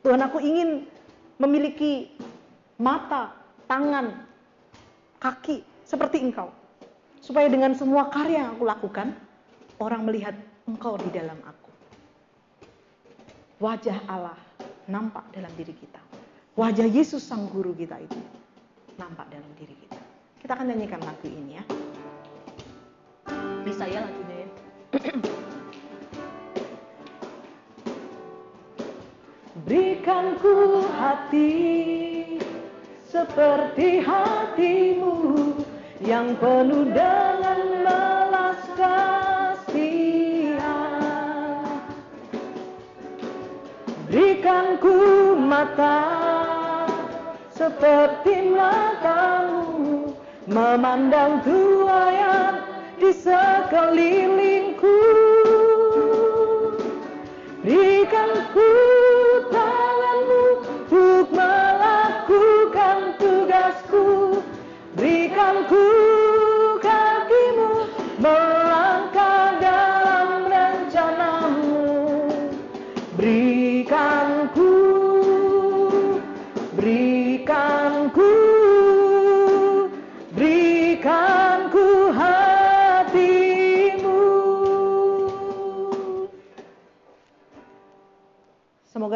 Tuhan aku ingin memiliki mata, tangan, kaki seperti engkau. Supaya dengan semua karya yang aku lakukan, orang melihat engkau di dalam aku. Wajah Allah nampak dalam diri kita. Wajah Yesus sang guru kita itu nampak dalam diri kita. Kita akan nyanyikan lagu ini ya. Bisa ya lagunya ya. (clears throat) Berikan ku hati seperti hatimu yang penuh dengan Berikan ku mata seperti matamu memandang tuayan di sekelilingku. Berikan ku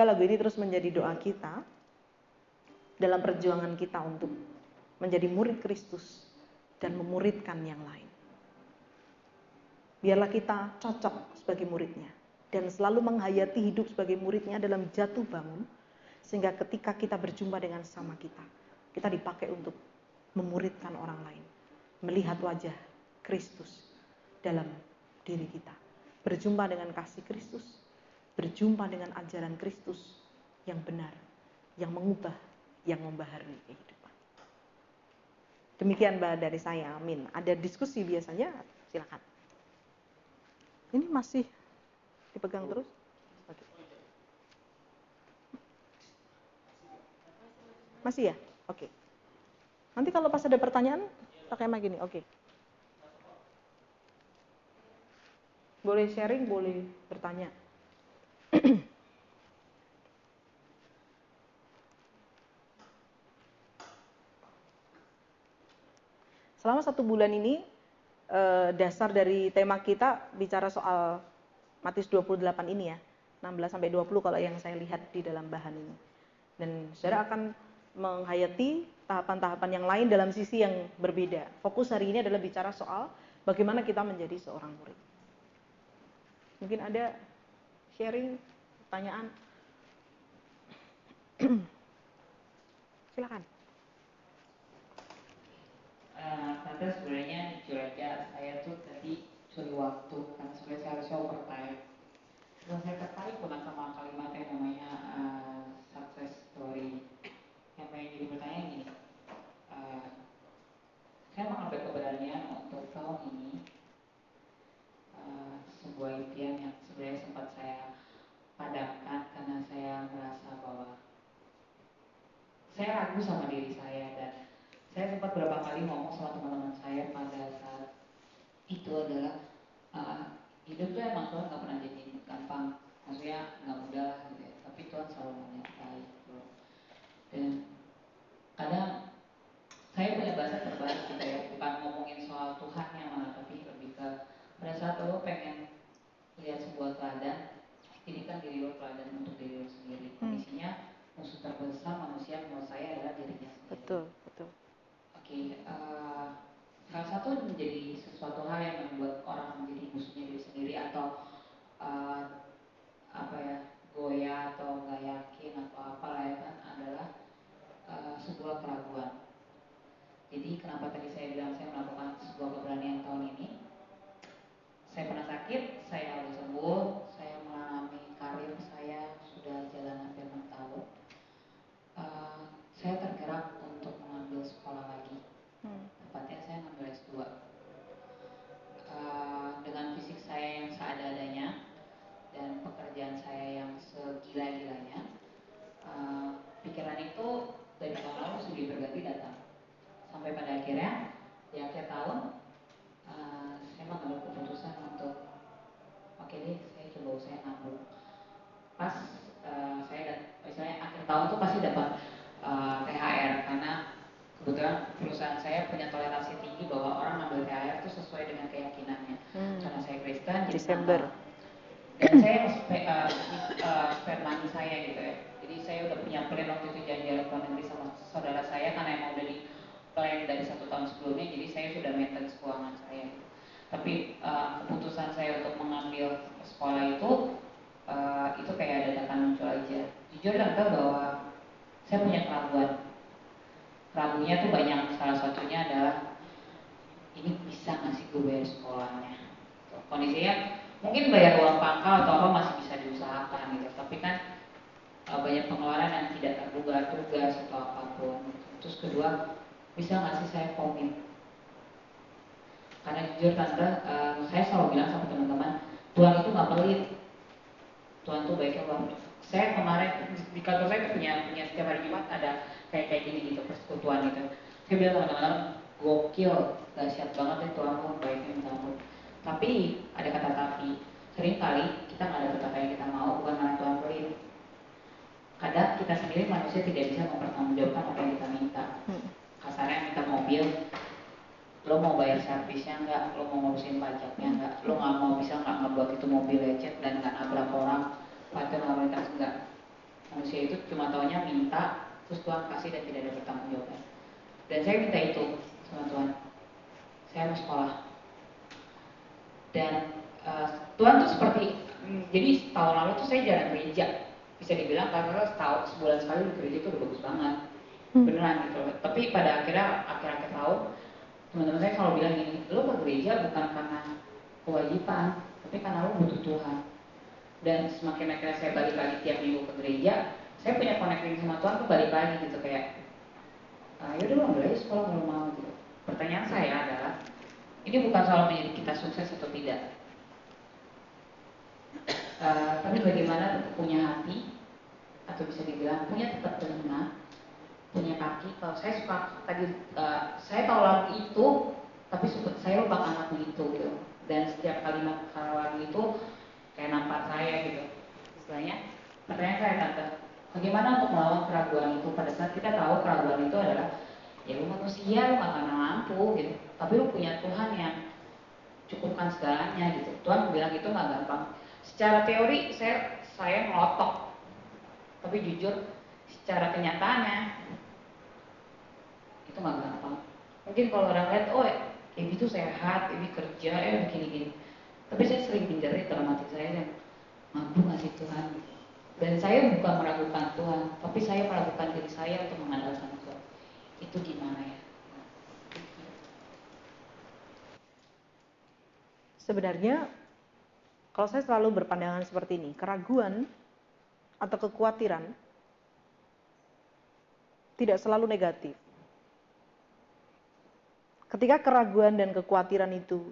Semoga lagu ini terus menjadi doa kita dalam perjuangan kita untuk menjadi murid Kristus dan memuridkan yang lain. Biarlah kita cocok sebagai muridnya dan selalu menghayati hidup sebagai muridnya dalam jatuh bangun sehingga ketika kita berjumpa dengan sama kita, kita dipakai untuk memuridkan orang lain, melihat wajah Kristus dalam diri kita, berjumpa dengan kasih Kristus, berjumpa dengan ajaran Kristus yang benar, yang mengubah, yang membaharui kehidupan. Demikian Mbak dari saya, amin. Ada diskusi biasanya, silakan. Ini masih dipegang terus? Oke. Masih ya? Oke. Nanti kalau pas ada pertanyaan, pakai mic gini, oke. Boleh sharing, boleh bertanya. (clears throat) Selama satu bulan ini, eh, dasar dari tema kita bicara soal Matius 28 ini ya. 16 sampai 20 kalau yang saya lihat di dalam bahan ini. Dan saudara akan menghayati tahapan-tahapan yang lain dalam sisi yang berbeda. Fokus hari ini adalah bicara soal bagaimana kita menjadi seorang murid. Mungkin ada sharing, pertanyaan. Silakan. Uh, tante sebenarnya aja saya tuh tadi curi waktu karena sebenarnya saya harusnya overtime. Dan saya tertarik pun sama kalimat yang namanya uh, success story. Yang pengen jadi pertanyaan gini, uh, saya mengambil keberanian untuk tahun ini uh, sebuah impian yang sebenarnya sempat saya padamkan karena saya merasa bahwa saya ragu sama diri saya dan saya sempat beberapa kali ngomong sama teman-teman saya pada saat itu adalah uh, hidup tuh emang Tuhan gak pernah Desember dan saya uh, uh, spare money saya gitu ya jadi saya udah punya plan waktu itu jalan-jalan ke negeri sama saudara saya karena emang udah di plan dari satu tahun sebelumnya jadi saya sudah maintenance keuangan saya tapi uh, keputusan saya untuk mengambil sekolah itu uh, itu kayak ada dadakan muncul aja jujur tante bahwa saya punya keraguan ragunya tuh banyak salah satunya adalah ini bisa nggak sih gue bayar sekolahnya kondisinya mungkin bayar uang pangkal atau apa masih bisa diusahakan gitu tapi kan uh, banyak pengeluaran yang tidak terduga tugas atau apa pun. Terus kedua bisa nggak sih saya komit? Karena jujur tante uh, saya selalu bilang sama teman-teman Tuhan itu nggak pelit. Tuhan tuh baiknya luar saya kemarin di kantor saya punya punya setiap hari Jumat ada kayak kayak gini gitu persekutuan itu saya bilang sama teman-teman gokil dahsyat banget itu aku baiknya minta ampun. Tapi ada kata tapi sering kali kita nggak ada kata yang kita mau bukan karena Tuhan pelit kadang kita sendiri manusia tidak bisa mempertanggungjawabkan apa yang kita minta. Hmm. kasarnya minta mobil lo mau bayar servisnya enggak, lo mau ngurusin pajaknya enggak, lo nggak mau bisa nggak ngebuat itu mobil lecet dan nggak nabrak orang, pakai lalu lintas enggak. Manusia itu cuma taunya minta terus Tuhan kasih dan tidak ada bertanggung jawabnya dan saya minta itu sama Tuhan. Saya mau sekolah. Dan uh, Tuhan tuh seperti hmm, jadi tahun lalu tuh saya jarang gereja bisa dibilang karena setahun sebulan sekali di gereja itu udah bagus banget. Hmm. beneran gitu. Tapi pada akhirnya akhir-akhir tahun teman-teman saya selalu bilang gini lo ke gereja bukan karena kewajiban tapi karena lo butuh Tuhan. Dan semakin akhirnya saya balik lagi tiap minggu ke gereja saya punya connecting sama Tuhan tuh balik lagi gitu kayak ah, ya udah ambil aja sekolah kalau mau gitu. Pertanyaan saya adalah ini bukan soal menjadi kita sukses atau tidak. Uh, tapi bagaimana punya hati atau bisa dibilang punya tempat telinga punya kaki. Kalau saya suka tadi uh, saya tahu lagu itu tapi suka, saya lupa anaknya itu gitu. Dan setiap kalimat kalau lagu itu kayak nampak saya gitu. Istilahnya pertanyaan saya tante Bagaimana untuk melawan keraguan itu? Pada saat kita tahu keraguan itu adalah ya lu manusia lu gak akan mampu gitu. Tapi lu punya Tuhan yang cukupkan segalanya gitu. Tuhan bilang itu nggak gampang. Secara teori saya saya ngelotok tapi jujur secara kenyataannya itu nggak gampang mungkin kalau orang lihat oh kayak gitu sehat ini kerja eh begini gini tapi saya sering pinjari dalam hati saya yang mampu ngasih Tuhan dan saya bukan meragukan Tuhan, tapi saya meragukan diri saya untuk mengandalkan Tuhan. Itu gimana ya? Sebenarnya kalau saya selalu berpandangan seperti ini, keraguan atau kekhawatiran tidak selalu negatif. Ketika keraguan dan kekhawatiran itu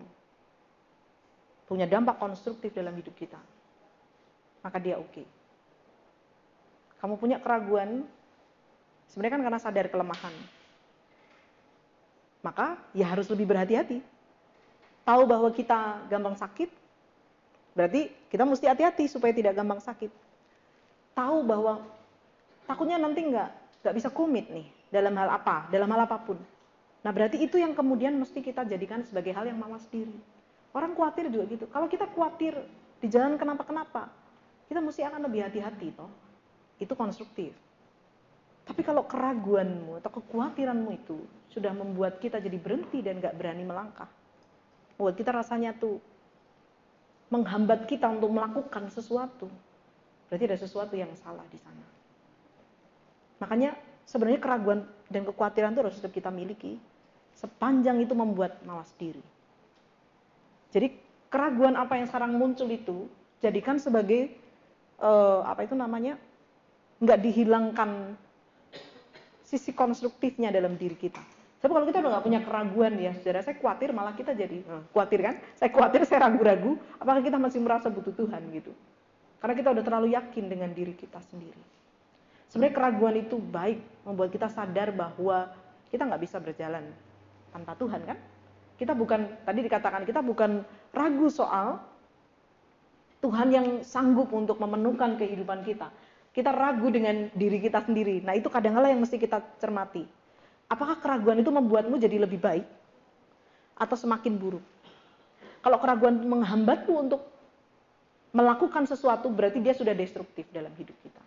punya dampak konstruktif dalam hidup kita, maka dia oke. Okay kamu punya keraguan, sebenarnya kan karena sadar kelemahan. Maka ya harus lebih berhati-hati. tahu bahwa kita gampang sakit, berarti kita mesti hati-hati supaya tidak gampang sakit. Tahu bahwa takutnya nanti nggak nggak bisa komit nih dalam hal apa, dalam hal apa pun. Nah berarti itu yang kemudian mesti kita jadikan sebagai hal yang mawas diri. Orang khawatir juga gitu. Kalau kita khawatir di jalan kenapa-kenapa, kita mesti akan lebih hati-hati toh. Itu konstruktif. Tapi kalau keraguanmu atau kekhawatiranmu itu sudah membuat kita jadi berhenti dan nggak berani melangkah, membuat kita rasanya tuh menghambat kita untuk melakukan sesuatu, berarti ada sesuatu yang salah di sana. Makanya sebenarnya keraguan dan kekhawatiran itu harus tetap kita miliki sepanjang itu membuat mawas diri. Jadi keraguan apa yang sekarang muncul itu jadikan sebagai uh, apa itu namanya nggak dihilangkan sisi konstruktifnya dalam diri kita. Tapi kalau kita udah nggak punya keraguan ya, saudara, saya khawatir malah kita jadi hmm, khawatir kan? Saya khawatir, saya ragu-ragu, apakah kita masih merasa butuh Tuhan gitu? Karena kita udah terlalu yakin dengan diri kita sendiri. Sebenarnya keraguan itu baik, membuat kita sadar bahwa kita nggak bisa berjalan tanpa Tuhan kan? Kita bukan, tadi dikatakan kita bukan ragu soal Tuhan yang sanggup untuk memenuhkan kehidupan kita kita ragu dengan diri kita sendiri. Nah, itu kadang-kala yang mesti kita cermati. Apakah keraguan itu membuatmu jadi lebih baik atau semakin buruk? Kalau keraguan menghambatmu untuk melakukan sesuatu, berarti dia sudah destruktif dalam hidup kita.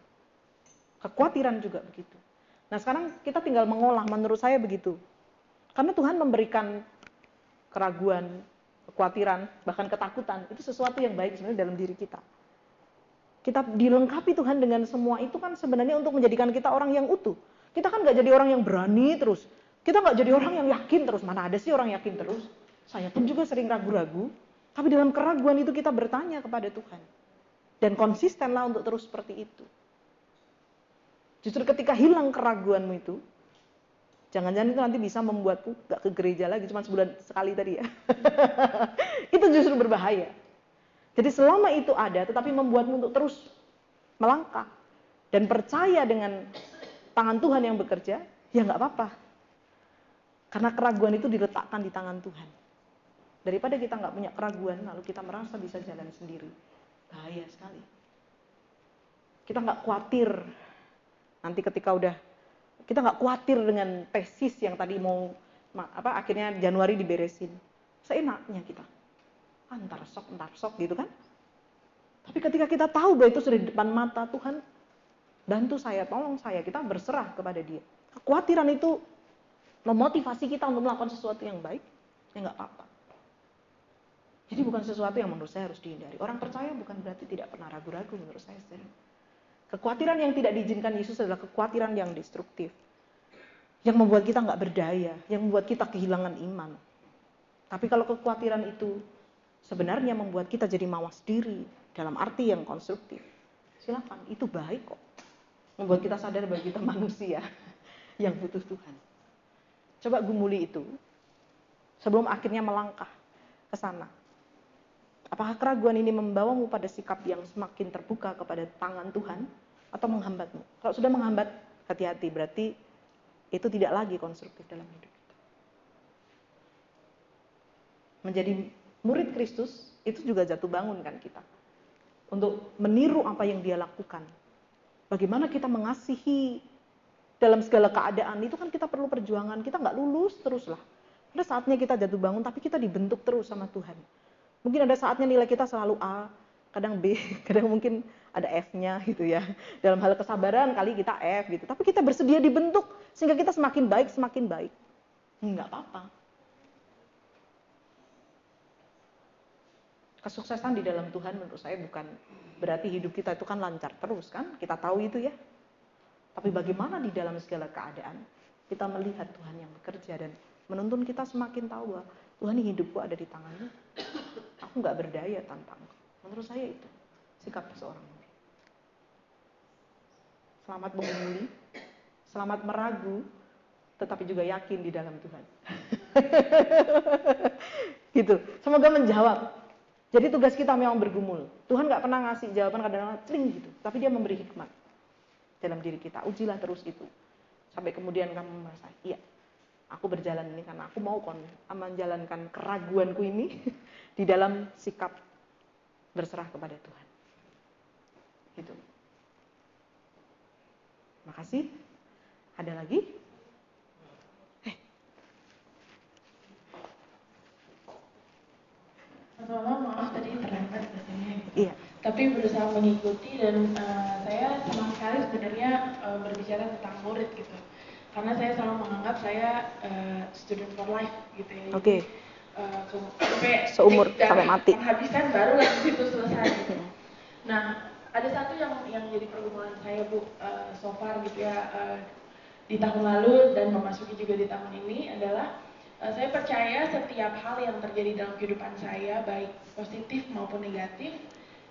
Kekhawatiran juga begitu. Nah, sekarang kita tinggal mengolah, menurut saya begitu. Karena Tuhan memberikan keraguan, kekhawatiran, bahkan ketakutan, itu sesuatu yang baik sebenarnya dalam diri kita kita dilengkapi Tuhan dengan semua itu kan sebenarnya untuk menjadikan kita orang yang utuh. Kita kan nggak jadi orang yang berani terus. Kita nggak jadi orang yang yakin terus. Mana ada sih orang yakin terus? Saya pun juga sering ragu-ragu. Tapi dalam keraguan itu kita bertanya kepada Tuhan. Dan konsistenlah untuk terus seperti itu. Justru ketika hilang keraguanmu itu, jangan-jangan itu nanti bisa membuatmu gak ke gereja lagi, cuma sebulan sekali tadi ya. (laughs) itu justru berbahaya. Jadi selama itu ada, tetapi membuatmu untuk terus melangkah dan percaya dengan tangan Tuhan yang bekerja, ya nggak apa-apa. Karena keraguan itu diletakkan di tangan Tuhan. Daripada kita nggak punya keraguan, lalu kita merasa bisa jalan sendiri. Bahaya sekali. Kita nggak khawatir nanti ketika udah kita nggak khawatir dengan tesis yang tadi mau apa akhirnya Januari diberesin. Seenaknya kita antar sok, antar sok gitu kan. Tapi ketika kita tahu bahwa itu sudah di depan mata Tuhan, bantu saya, tolong saya, kita berserah kepada dia. Kekhawatiran itu memotivasi kita untuk melakukan sesuatu yang baik, ya nggak apa-apa. Jadi bukan sesuatu yang menurut saya harus dihindari. Orang percaya bukan berarti tidak pernah ragu-ragu menurut saya. Kekhawatiran yang tidak diizinkan Yesus adalah kekhawatiran yang destruktif. Yang membuat kita nggak berdaya, yang membuat kita kehilangan iman. Tapi kalau kekhawatiran itu sebenarnya membuat kita jadi mawas diri dalam arti yang konstruktif. Silakan, itu baik kok. Membuat kita sadar bahwa kita manusia (laughs) yang butuh Tuhan. Coba gumuli itu sebelum akhirnya melangkah ke sana. Apakah keraguan ini membawamu pada sikap yang semakin terbuka kepada tangan Tuhan atau menghambatmu? Kalau sudah menghambat, hati-hati berarti itu tidak lagi konstruktif dalam hidup kita. Menjadi murid Kristus itu juga jatuh bangun kan kita. Untuk meniru apa yang dia lakukan. Bagaimana kita mengasihi dalam segala keadaan itu kan kita perlu perjuangan. Kita nggak lulus terus lah. Ada saatnya kita jatuh bangun tapi kita dibentuk terus sama Tuhan. Mungkin ada saatnya nilai kita selalu A, kadang B, (laughs) kadang mungkin ada F-nya gitu ya. Dalam hal kesabaran kali kita F gitu. Tapi kita bersedia dibentuk sehingga kita semakin baik, semakin baik. Enggak apa-apa. kesuksesan di dalam Tuhan menurut saya bukan berarti hidup kita itu kan lancar terus kan kita tahu itu ya tapi bagaimana di dalam segala keadaan kita melihat Tuhan yang bekerja dan menuntun kita semakin tahu bahwa Tuhan hidupku ada di tanganmu aku nggak berdaya tanpa engkau. Menurut saya itu sikap seorang murid selamat mengumuli selamat meragu tetapi juga yakin di dalam Tuhan. (laughs) Gitu. Semoga menjawab. Jadi tugas kita memang bergumul. Tuhan nggak pernah ngasih jawaban kadang-kadang celing gitu, tapi dia memberi hikmat dalam diri kita. Ujilah terus itu. Sampai kemudian kamu merasa, iya, Aku berjalan ini karena aku mau kon menjalankan keraguanku ini (laughs) di dalam sikap berserah kepada Tuhan. Itu. Makasih. Ada lagi? Eh. maaf tadi terlambat. Iya. Tapi berusaha mengikuti dan uh, saya senang sekali sebenarnya uh, berbicara tentang murid gitu. Karena saya selalu menganggap saya uh, student for life gitu ya. Oke. Okay. Uh, sampai seumur sampai mati. Penghabisan baru lah situ selesai. (laughs) Gitu. Nah, ada satu yang yang jadi pergumulan saya bu uh, so far gitu ya uh, di tahun lalu dan memasuki juga di tahun ini adalah uh, saya percaya setiap hal yang terjadi dalam kehidupan saya baik positif maupun negatif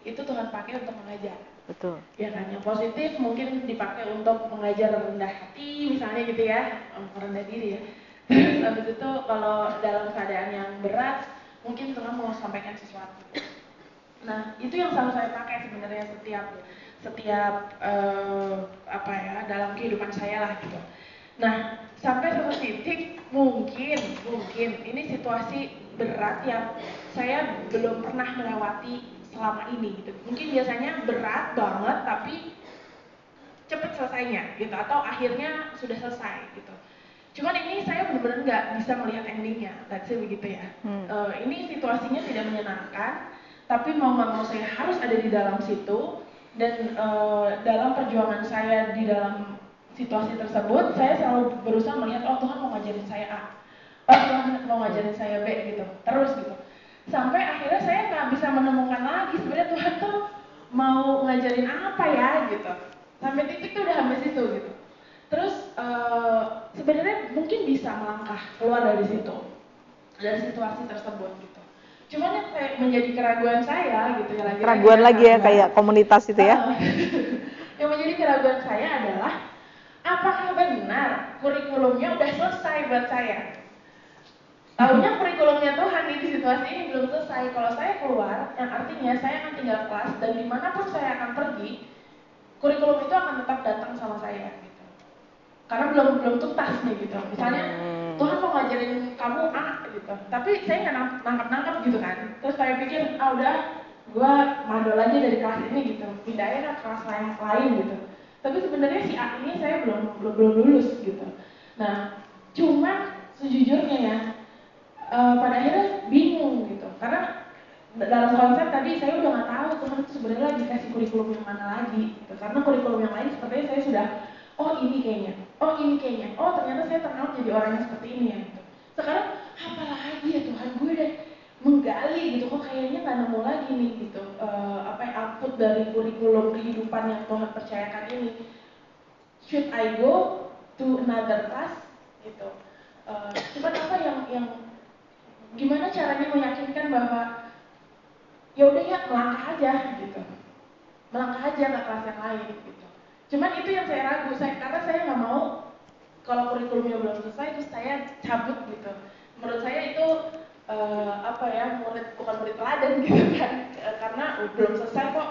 itu Tuhan pakai untuk mengajar. Betul. Ya kan, yang positif mungkin dipakai untuk mengajar rendah hati misalnya gitu ya, merendah diri ya. Habis itu kalau dalam keadaan yang berat mungkin Tuhan mau sampaikan sesuatu. Nah, itu yang selalu saya pakai sebenarnya setiap setiap uh, apa ya dalam kehidupan saya lah gitu. Nah, sampai satu titik mungkin mungkin ini situasi berat yang saya belum pernah melewati selama ini gitu. Mungkin biasanya berat banget tapi cepet selesainya gitu atau akhirnya sudah selesai gitu. Cuman ini saya benar-benar nggak bisa melihat endingnya, let's say begitu ya. Hmm. Uh, ini situasinya tidak menyenangkan, tapi mau nggak mau saya harus ada di dalam situ. Dan uh, dalam perjuangan saya di dalam situasi tersebut saya selalu berusaha melihat oh Tuhan mau ngajarin saya A. Oh Tuhan mau ngajarin saya B gitu. Terus gitu. Sampai akhirnya saya nggak bisa menemukan lagi sebenarnya Tuhan tuh mau ngajarin apa ya gitu. Sampai titik tuh udah habis itu gitu terus uh, sebenarnya mungkin bisa melangkah keluar dari situ dari situasi tersebut gitu Cuman yang kayak menjadi keraguan saya gitu ya lagi. Keraguan lagi ya kayak komunitas itu ya. (laughs) yang menjadi keraguan saya adalah apakah benar kurikulumnya udah selesai buat saya? Tahunya kurikulumnya Tuhan di situasi ini belum selesai. Kalau saya keluar, yang artinya saya akan tinggal kelas dan di mana pun saya akan pergi, kurikulum itu akan tetap datang sama saya. Gitu. Karena belum belum tuntas nih gitu. Misalnya hmm. Tuhan mau ngajarin kamu A gitu. Tapi saya nggak nangkap nangkap gitu kan. Terus saya pikir ah udah gue mandol aja dari kelas ini gitu. Pindahin ke kelas lain lain gitu. Tapi sebenarnya si A ini saya belum belum belum lulus gitu. Nah cuma sejujurnya ya uh, pada akhirnya bingung gitu. Karena dalam konsep tadi saya udah nggak tahu Tuhan itu sebenarnya lagi kasih kurikulum yang mana lagi gitu. Karena kurikulum yang lain sepertinya saya sudah oh ini kayaknya, oh ini kayaknya, oh ternyata saya terkenal jadi orang yang seperti ini ya gitu. Sekarang apa lagi ya Tuhan gue udah menggali gitu. Kok kayaknya nggak nemu lagi nih gitu. Uh, apa yang output dari kurikulum kehidupan yang Tuhan percayakan ini. Should I go to another class? Gitu. Uh, cuman apa yang yang gimana caranya meyakinkan bahwa ya udah ya melangkah aja gitu. Melangkah aja ke kelas yang lain gitu Cuman itu yang saya ragu, saya, karena saya nggak mau kalau kurikulumnya belum selesai terus saya cabut gitu. Menurut saya itu uh, apa ya murid bukan murid teladan gitu kan, uh, karena belum selesai kok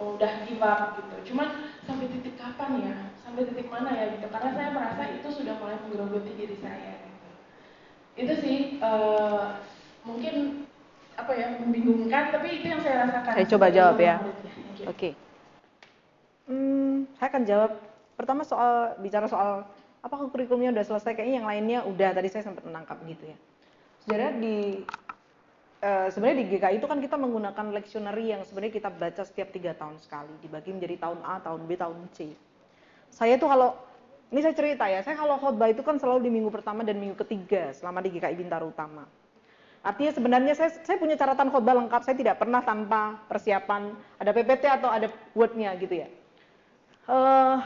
udah give up gitu. Cuman sampai titik kapan ya, sampai titik mana ya gitu. Karena saya merasa itu sudah mulai menggerogoti diri saya. Gitu. Itu sih uh, mungkin apa ya membingungkan, tapi itu yang saya rasakan. Saya coba jawab ya. Oke. Okay. Hmm, saya akan jawab pertama soal bicara soal apakah kurikulumnya udah selesai kayaknya yang lainnya udah tadi saya sempat menangkap gitu ya. Sebenarnya di uh, sebenarnya di GKI itu kan kita menggunakan lectionary yang sebenarnya kita baca setiap tiga tahun sekali dibagi menjadi tahun A, tahun B, tahun C. Saya tuh kalau ini saya cerita ya, saya kalau khotbah itu kan selalu di minggu pertama dan minggu ketiga selama di GKI Bintaro Utama. Artinya sebenarnya saya, saya punya catatan khotbah lengkap, saya tidak pernah tanpa persiapan ada PPT atau ada wordnya gitu ya. Uh,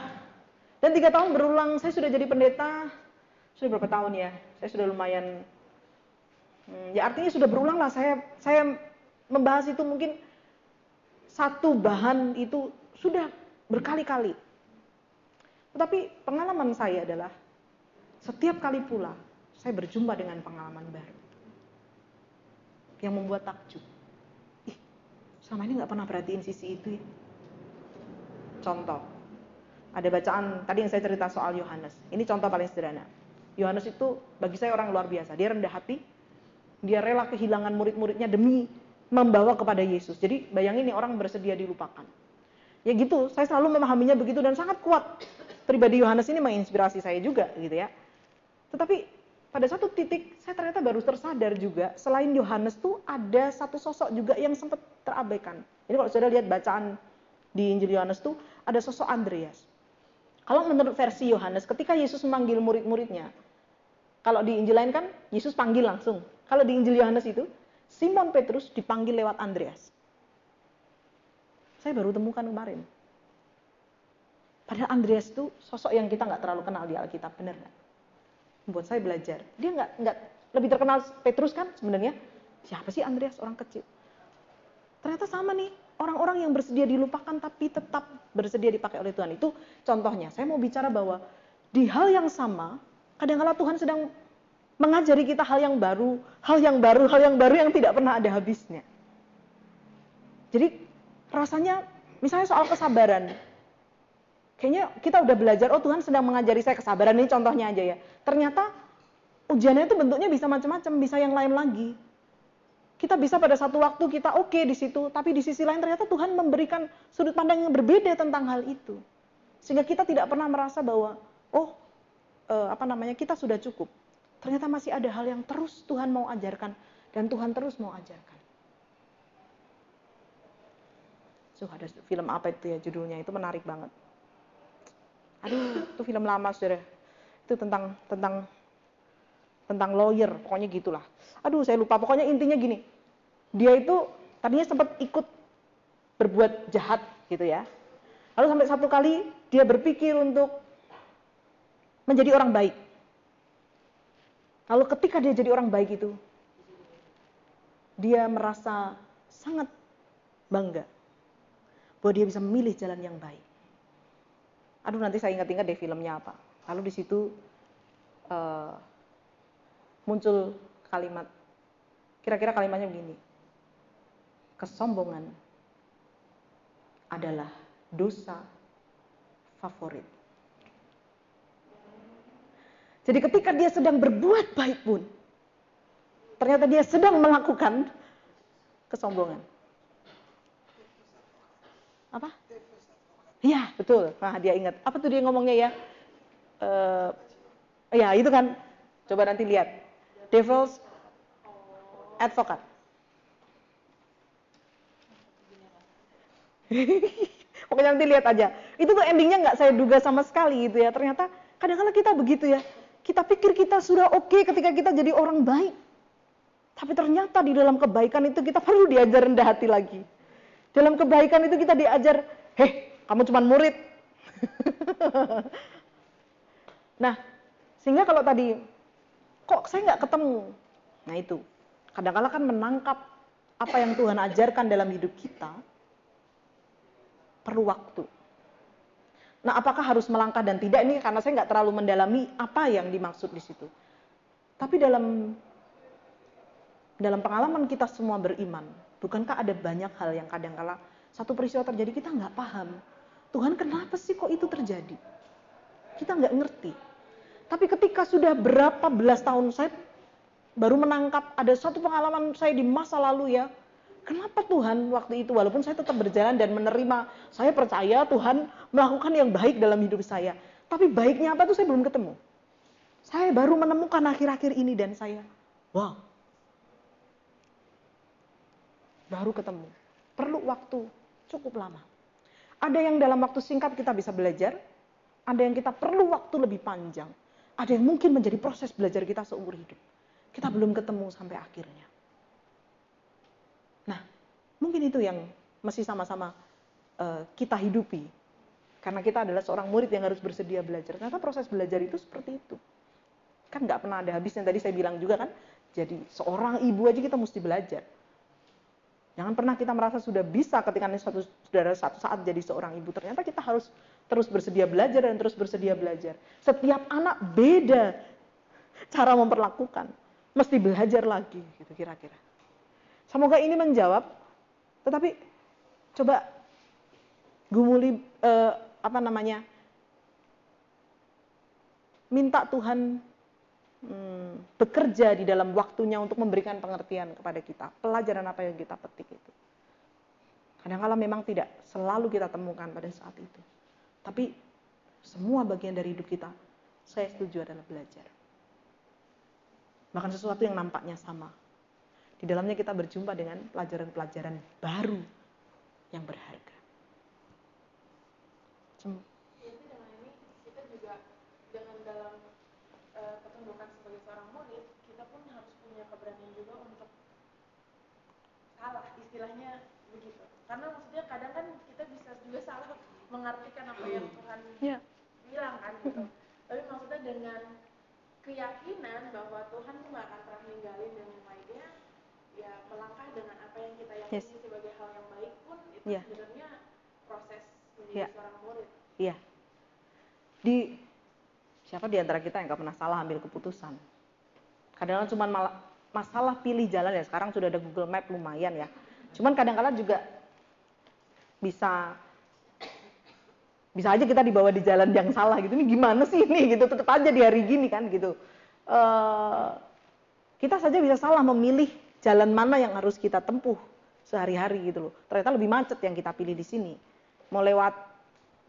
dan tiga tahun berulang, saya sudah jadi pendeta, sudah berapa tahun ya? Saya sudah lumayan, hmm, ya artinya sudah berulang lah. Saya saya membahas itu mungkin satu bahan itu sudah berkali-kali. Tetapi pengalaman saya adalah setiap kali pula saya berjumpa dengan pengalaman baru yang membuat takjub. Ih, selama ini nggak pernah perhatiin sisi itu ya. Contoh, ada bacaan tadi yang saya cerita soal Yohanes. Ini contoh paling sederhana. Yohanes itu bagi saya orang luar biasa. Dia rendah hati, dia rela kehilangan murid-muridnya demi membawa kepada Yesus. Jadi bayangin nih orang bersedia dilupakan. Ya gitu, saya selalu memahaminya begitu dan sangat kuat. Pribadi Yohanes ini menginspirasi saya juga gitu ya. Tetapi pada satu titik saya ternyata baru tersadar juga selain Yohanes tuh ada satu sosok juga yang sempat terabaikan. Ini kalau sudah lihat bacaan di Injil Yohanes tuh ada sosok Andreas. Kalau menurut versi Yohanes, ketika Yesus memanggil murid-muridnya, kalau di Injil lain kan Yesus panggil langsung. Kalau di Injil Yohanes itu, Simon Petrus dipanggil lewat Andreas. Saya baru temukan kemarin. Padahal Andreas itu sosok yang kita nggak terlalu kenal di Alkitab, benar nggak? Buat saya belajar. Dia nggak nggak lebih terkenal Petrus kan sebenarnya. Siapa sih Andreas orang kecil? Ternyata sama nih, orang-orang yang bersedia dilupakan tapi tetap bersedia dipakai oleh Tuhan. Itu contohnya. Saya mau bicara bahwa di hal yang sama, kadang-kala Tuhan sedang mengajari kita hal yang baru, hal yang baru, hal yang baru yang tidak pernah ada habisnya. Jadi rasanya misalnya soal kesabaran. Kayaknya kita udah belajar, oh Tuhan sedang mengajari saya kesabaran, ini contohnya aja ya. Ternyata ujiannya itu bentuknya bisa macam-macam, bisa yang lain lagi. Kita bisa pada satu waktu kita oke okay di situ, tapi di sisi lain ternyata Tuhan memberikan sudut pandang yang berbeda tentang hal itu. Sehingga kita tidak pernah merasa bahwa, oh eh, apa namanya, kita sudah cukup. Ternyata masih ada hal yang terus Tuhan mau ajarkan, dan Tuhan terus mau ajarkan. So, ada film apa itu ya judulnya, itu menarik banget aduh itu film lama saudara itu tentang tentang tentang lawyer pokoknya gitulah. Aduh saya lupa. Pokoknya intinya gini dia itu tadinya sempat ikut berbuat jahat gitu ya. Lalu sampai satu kali dia berpikir untuk menjadi orang baik. Lalu ketika dia jadi orang baik itu dia merasa sangat bangga bahwa dia bisa memilih jalan yang baik. Aduh nanti saya ingat-ingat deh filmnya apa. Lalu di situ uh, muncul kalimat, kira-kira kalimatnya begini, kesombongan adalah dosa favorit. Jadi ketika dia sedang berbuat baik pun, ternyata dia sedang melakukan kesombongan. Apa? Iya, betul. Nah, dia ingat. Apa tuh dia ngomongnya ya? Uh, ya, itu kan. Coba nanti lihat. Devil's Advocate. (laughs) Pokoknya nanti lihat aja. Itu tuh endingnya nggak saya duga sama sekali gitu ya. Ternyata kadang-kadang kita begitu ya. Kita pikir kita sudah oke okay ketika kita jadi orang baik. Tapi ternyata di dalam kebaikan itu kita perlu diajar rendah hati lagi. Dalam kebaikan itu kita diajar, heh kamu cuma murid. (laughs) nah, sehingga kalau tadi, kok saya nggak ketemu? Nah itu, kadang-kala kan menangkap apa yang Tuhan ajarkan dalam hidup kita, perlu waktu. Nah, apakah harus melangkah dan tidak ini karena saya nggak terlalu mendalami apa yang dimaksud di situ. Tapi dalam dalam pengalaman kita semua beriman, bukankah ada banyak hal yang kadang-kala satu peristiwa terjadi kita nggak paham, Tuhan kenapa sih kok itu terjadi? Kita nggak ngerti. Tapi ketika sudah berapa belas tahun saya baru menangkap ada satu pengalaman saya di masa lalu ya. Kenapa Tuhan waktu itu walaupun saya tetap berjalan dan menerima, saya percaya Tuhan melakukan yang baik dalam hidup saya. Tapi baiknya apa tuh saya belum ketemu. Saya baru menemukan akhir-akhir ini dan saya, wow. Baru ketemu. Perlu waktu cukup lama. Ada yang dalam waktu singkat kita bisa belajar, ada yang kita perlu waktu lebih panjang, ada yang mungkin menjadi proses belajar kita seumur hidup. Kita belum ketemu sampai akhirnya. Nah, mungkin itu yang masih sama-sama uh, kita hidupi. Karena kita adalah seorang murid yang harus bersedia belajar. Ternyata proses belajar itu seperti itu. Kan nggak pernah ada habisnya. Tadi saya bilang juga kan, jadi seorang ibu aja kita mesti belajar Jangan pernah kita merasa sudah bisa ketika suatu saudara satu saat jadi seorang ibu. Ternyata kita harus terus bersedia belajar dan terus bersedia belajar. Setiap anak beda cara memperlakukan. Mesti belajar lagi gitu kira-kira. Semoga ini menjawab. Tetapi coba gumuli eh, apa namanya? Minta Tuhan hmm, bekerja di dalam waktunya untuk memberikan pengertian kepada kita. Pelajaran apa yang kita petik itu. Kadang-kala memang tidak selalu kita temukan pada saat itu. Tapi semua bagian dari hidup kita, saya setuju adalah belajar. Bahkan sesuatu yang nampaknya sama. Di dalamnya kita berjumpa dengan pelajaran-pelajaran baru yang berharga. Kita juga dengan dalam uh, ketundukan sebagai seorang murid, kita pun harus punya keberanian juga untuk salah, istilahnya begitu. Karena maksudnya kadang kan kita bisa juga salah mengartikan apa yang Tuhan yeah. bilang kan gitu. Tapi maksudnya dengan keyakinan bahwa Tuhan tuh gak akan pernah ninggalin dan yang lainnya, ya melangkah dengan apa yang kita yakini yes. sebagai hal yang baik pun itu yeah. sebenarnya proses menjadi yeah. seorang murid. Iya. Yeah. Di siapa di antara kita yang gak pernah salah ambil keputusan? Kadang-kadang cuma masalah pilih jalan ya. Sekarang sudah ada Google Map lumayan ya. Cuman kadang-kadang juga bisa bisa aja kita dibawa di jalan yang salah gitu. Ini gimana sih ini gitu? Tetap aja di hari gini kan gitu. Uh, kita saja bisa salah memilih jalan mana yang harus kita tempuh sehari-hari gitu loh. Ternyata lebih macet yang kita pilih di sini. Mau lewat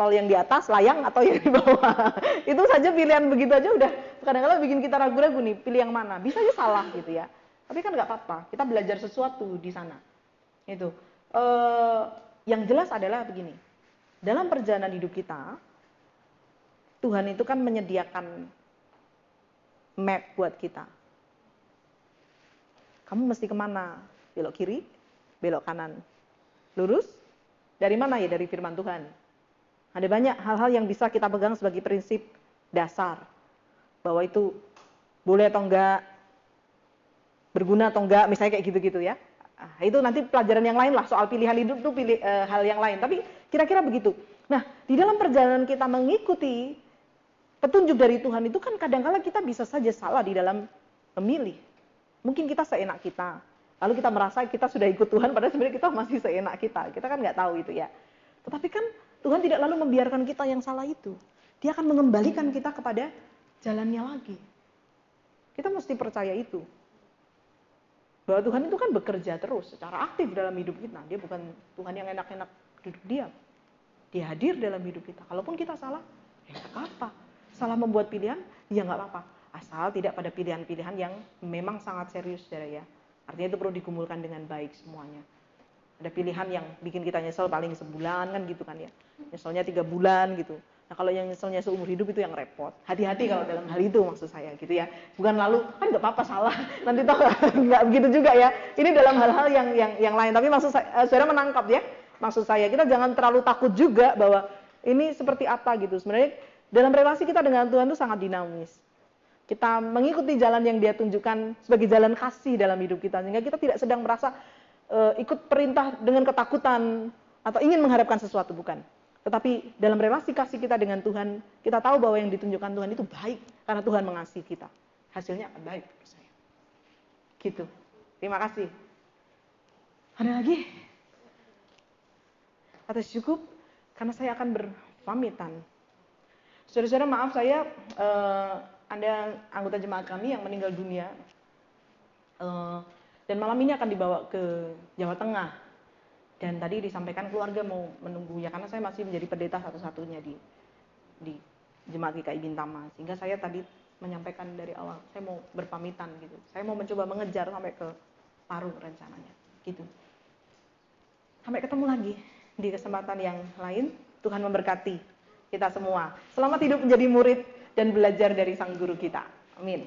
tol yang di atas, layang atau yang di bawah. (laughs) itu saja pilihan begitu aja udah kadang-kadang bikin kita ragu-ragu nih, pilih yang mana. Bisa aja salah gitu ya. Tapi kan nggak apa-apa, kita belajar sesuatu di sana. Itu. E, yang jelas adalah begini. Dalam perjalanan hidup kita, Tuhan itu kan menyediakan map buat kita. Kamu mesti ke mana? Belok kiri, belok kanan. Lurus? Dari mana ya? Dari firman Tuhan ada banyak hal-hal yang bisa kita pegang sebagai prinsip dasar. Bahwa itu boleh atau enggak, berguna atau enggak, misalnya kayak gitu-gitu ya. Nah, itu nanti pelajaran yang lain lah, soal pilihan hidup itu pilih, e, hal yang lain. Tapi kira-kira begitu. Nah, di dalam perjalanan kita mengikuti petunjuk dari Tuhan itu kan kadang-kala kita bisa saja salah di dalam memilih. Mungkin kita seenak kita. Lalu kita merasa kita sudah ikut Tuhan, padahal sebenarnya kita masih seenak kita. Kita kan nggak tahu itu ya. Tetapi kan Tuhan tidak lalu membiarkan kita yang salah itu. Dia akan mengembalikan kita kepada jalannya lagi. Kita mesti percaya itu. Bahwa Tuhan itu kan bekerja terus secara aktif dalam hidup kita. Dia bukan Tuhan yang enak-enak duduk diam. Dia hadir dalam hidup kita. Kalaupun kita salah, ya nggak apa-apa. Salah membuat pilihan, ya nggak apa-apa. Asal tidak pada pilihan-pilihan yang memang sangat serius, saudara ya. Artinya itu perlu digumulkan dengan baik semuanya. Ada pilihan yang bikin kita nyesel paling sebulan kan gitu kan ya. Nyeselnya tiga bulan gitu. Nah kalau yang nyeselnya seumur hidup itu yang repot. Hati-hati kalau dalam hal itu maksud saya gitu ya. Bukan lalu kan nggak apa-apa salah. (laughs) Nanti tahu (laughs) nggak begitu juga ya. Ini dalam hal-hal yang yang yang lain. Tapi maksud saya, eh, saudara menangkap ya. Maksud saya kita jangan terlalu takut juga bahwa ini seperti apa gitu. Sebenarnya dalam relasi kita dengan Tuhan itu sangat dinamis. Kita mengikuti jalan yang dia tunjukkan sebagai jalan kasih dalam hidup kita. Sehingga kita tidak sedang merasa uh, ikut perintah dengan ketakutan atau ingin mengharapkan sesuatu bukan. Tetapi dalam relasi kasih kita dengan Tuhan, kita tahu bahwa yang ditunjukkan Tuhan itu baik karena Tuhan mengasihi kita. Hasilnya akan baik saya. Gitu. Terima kasih. Ada lagi? Atas cukup karena saya akan berpamitan. Saudara-saudara maaf saya uh, ada anggota jemaat kami yang meninggal dunia. Uh, dan malam ini akan dibawa ke Jawa Tengah. Dan tadi disampaikan keluarga mau menunggu ya karena saya masih menjadi pendeta satu-satunya di di Jemaat GKI Bintama. Sehingga saya tadi menyampaikan dari awal, saya mau berpamitan gitu. Saya mau mencoba mengejar sampai ke paruh rencananya. Gitu. Sampai ketemu lagi di kesempatan yang lain. Tuhan memberkati kita semua. Selamat hidup menjadi murid dan belajar dari sang guru kita. Amin.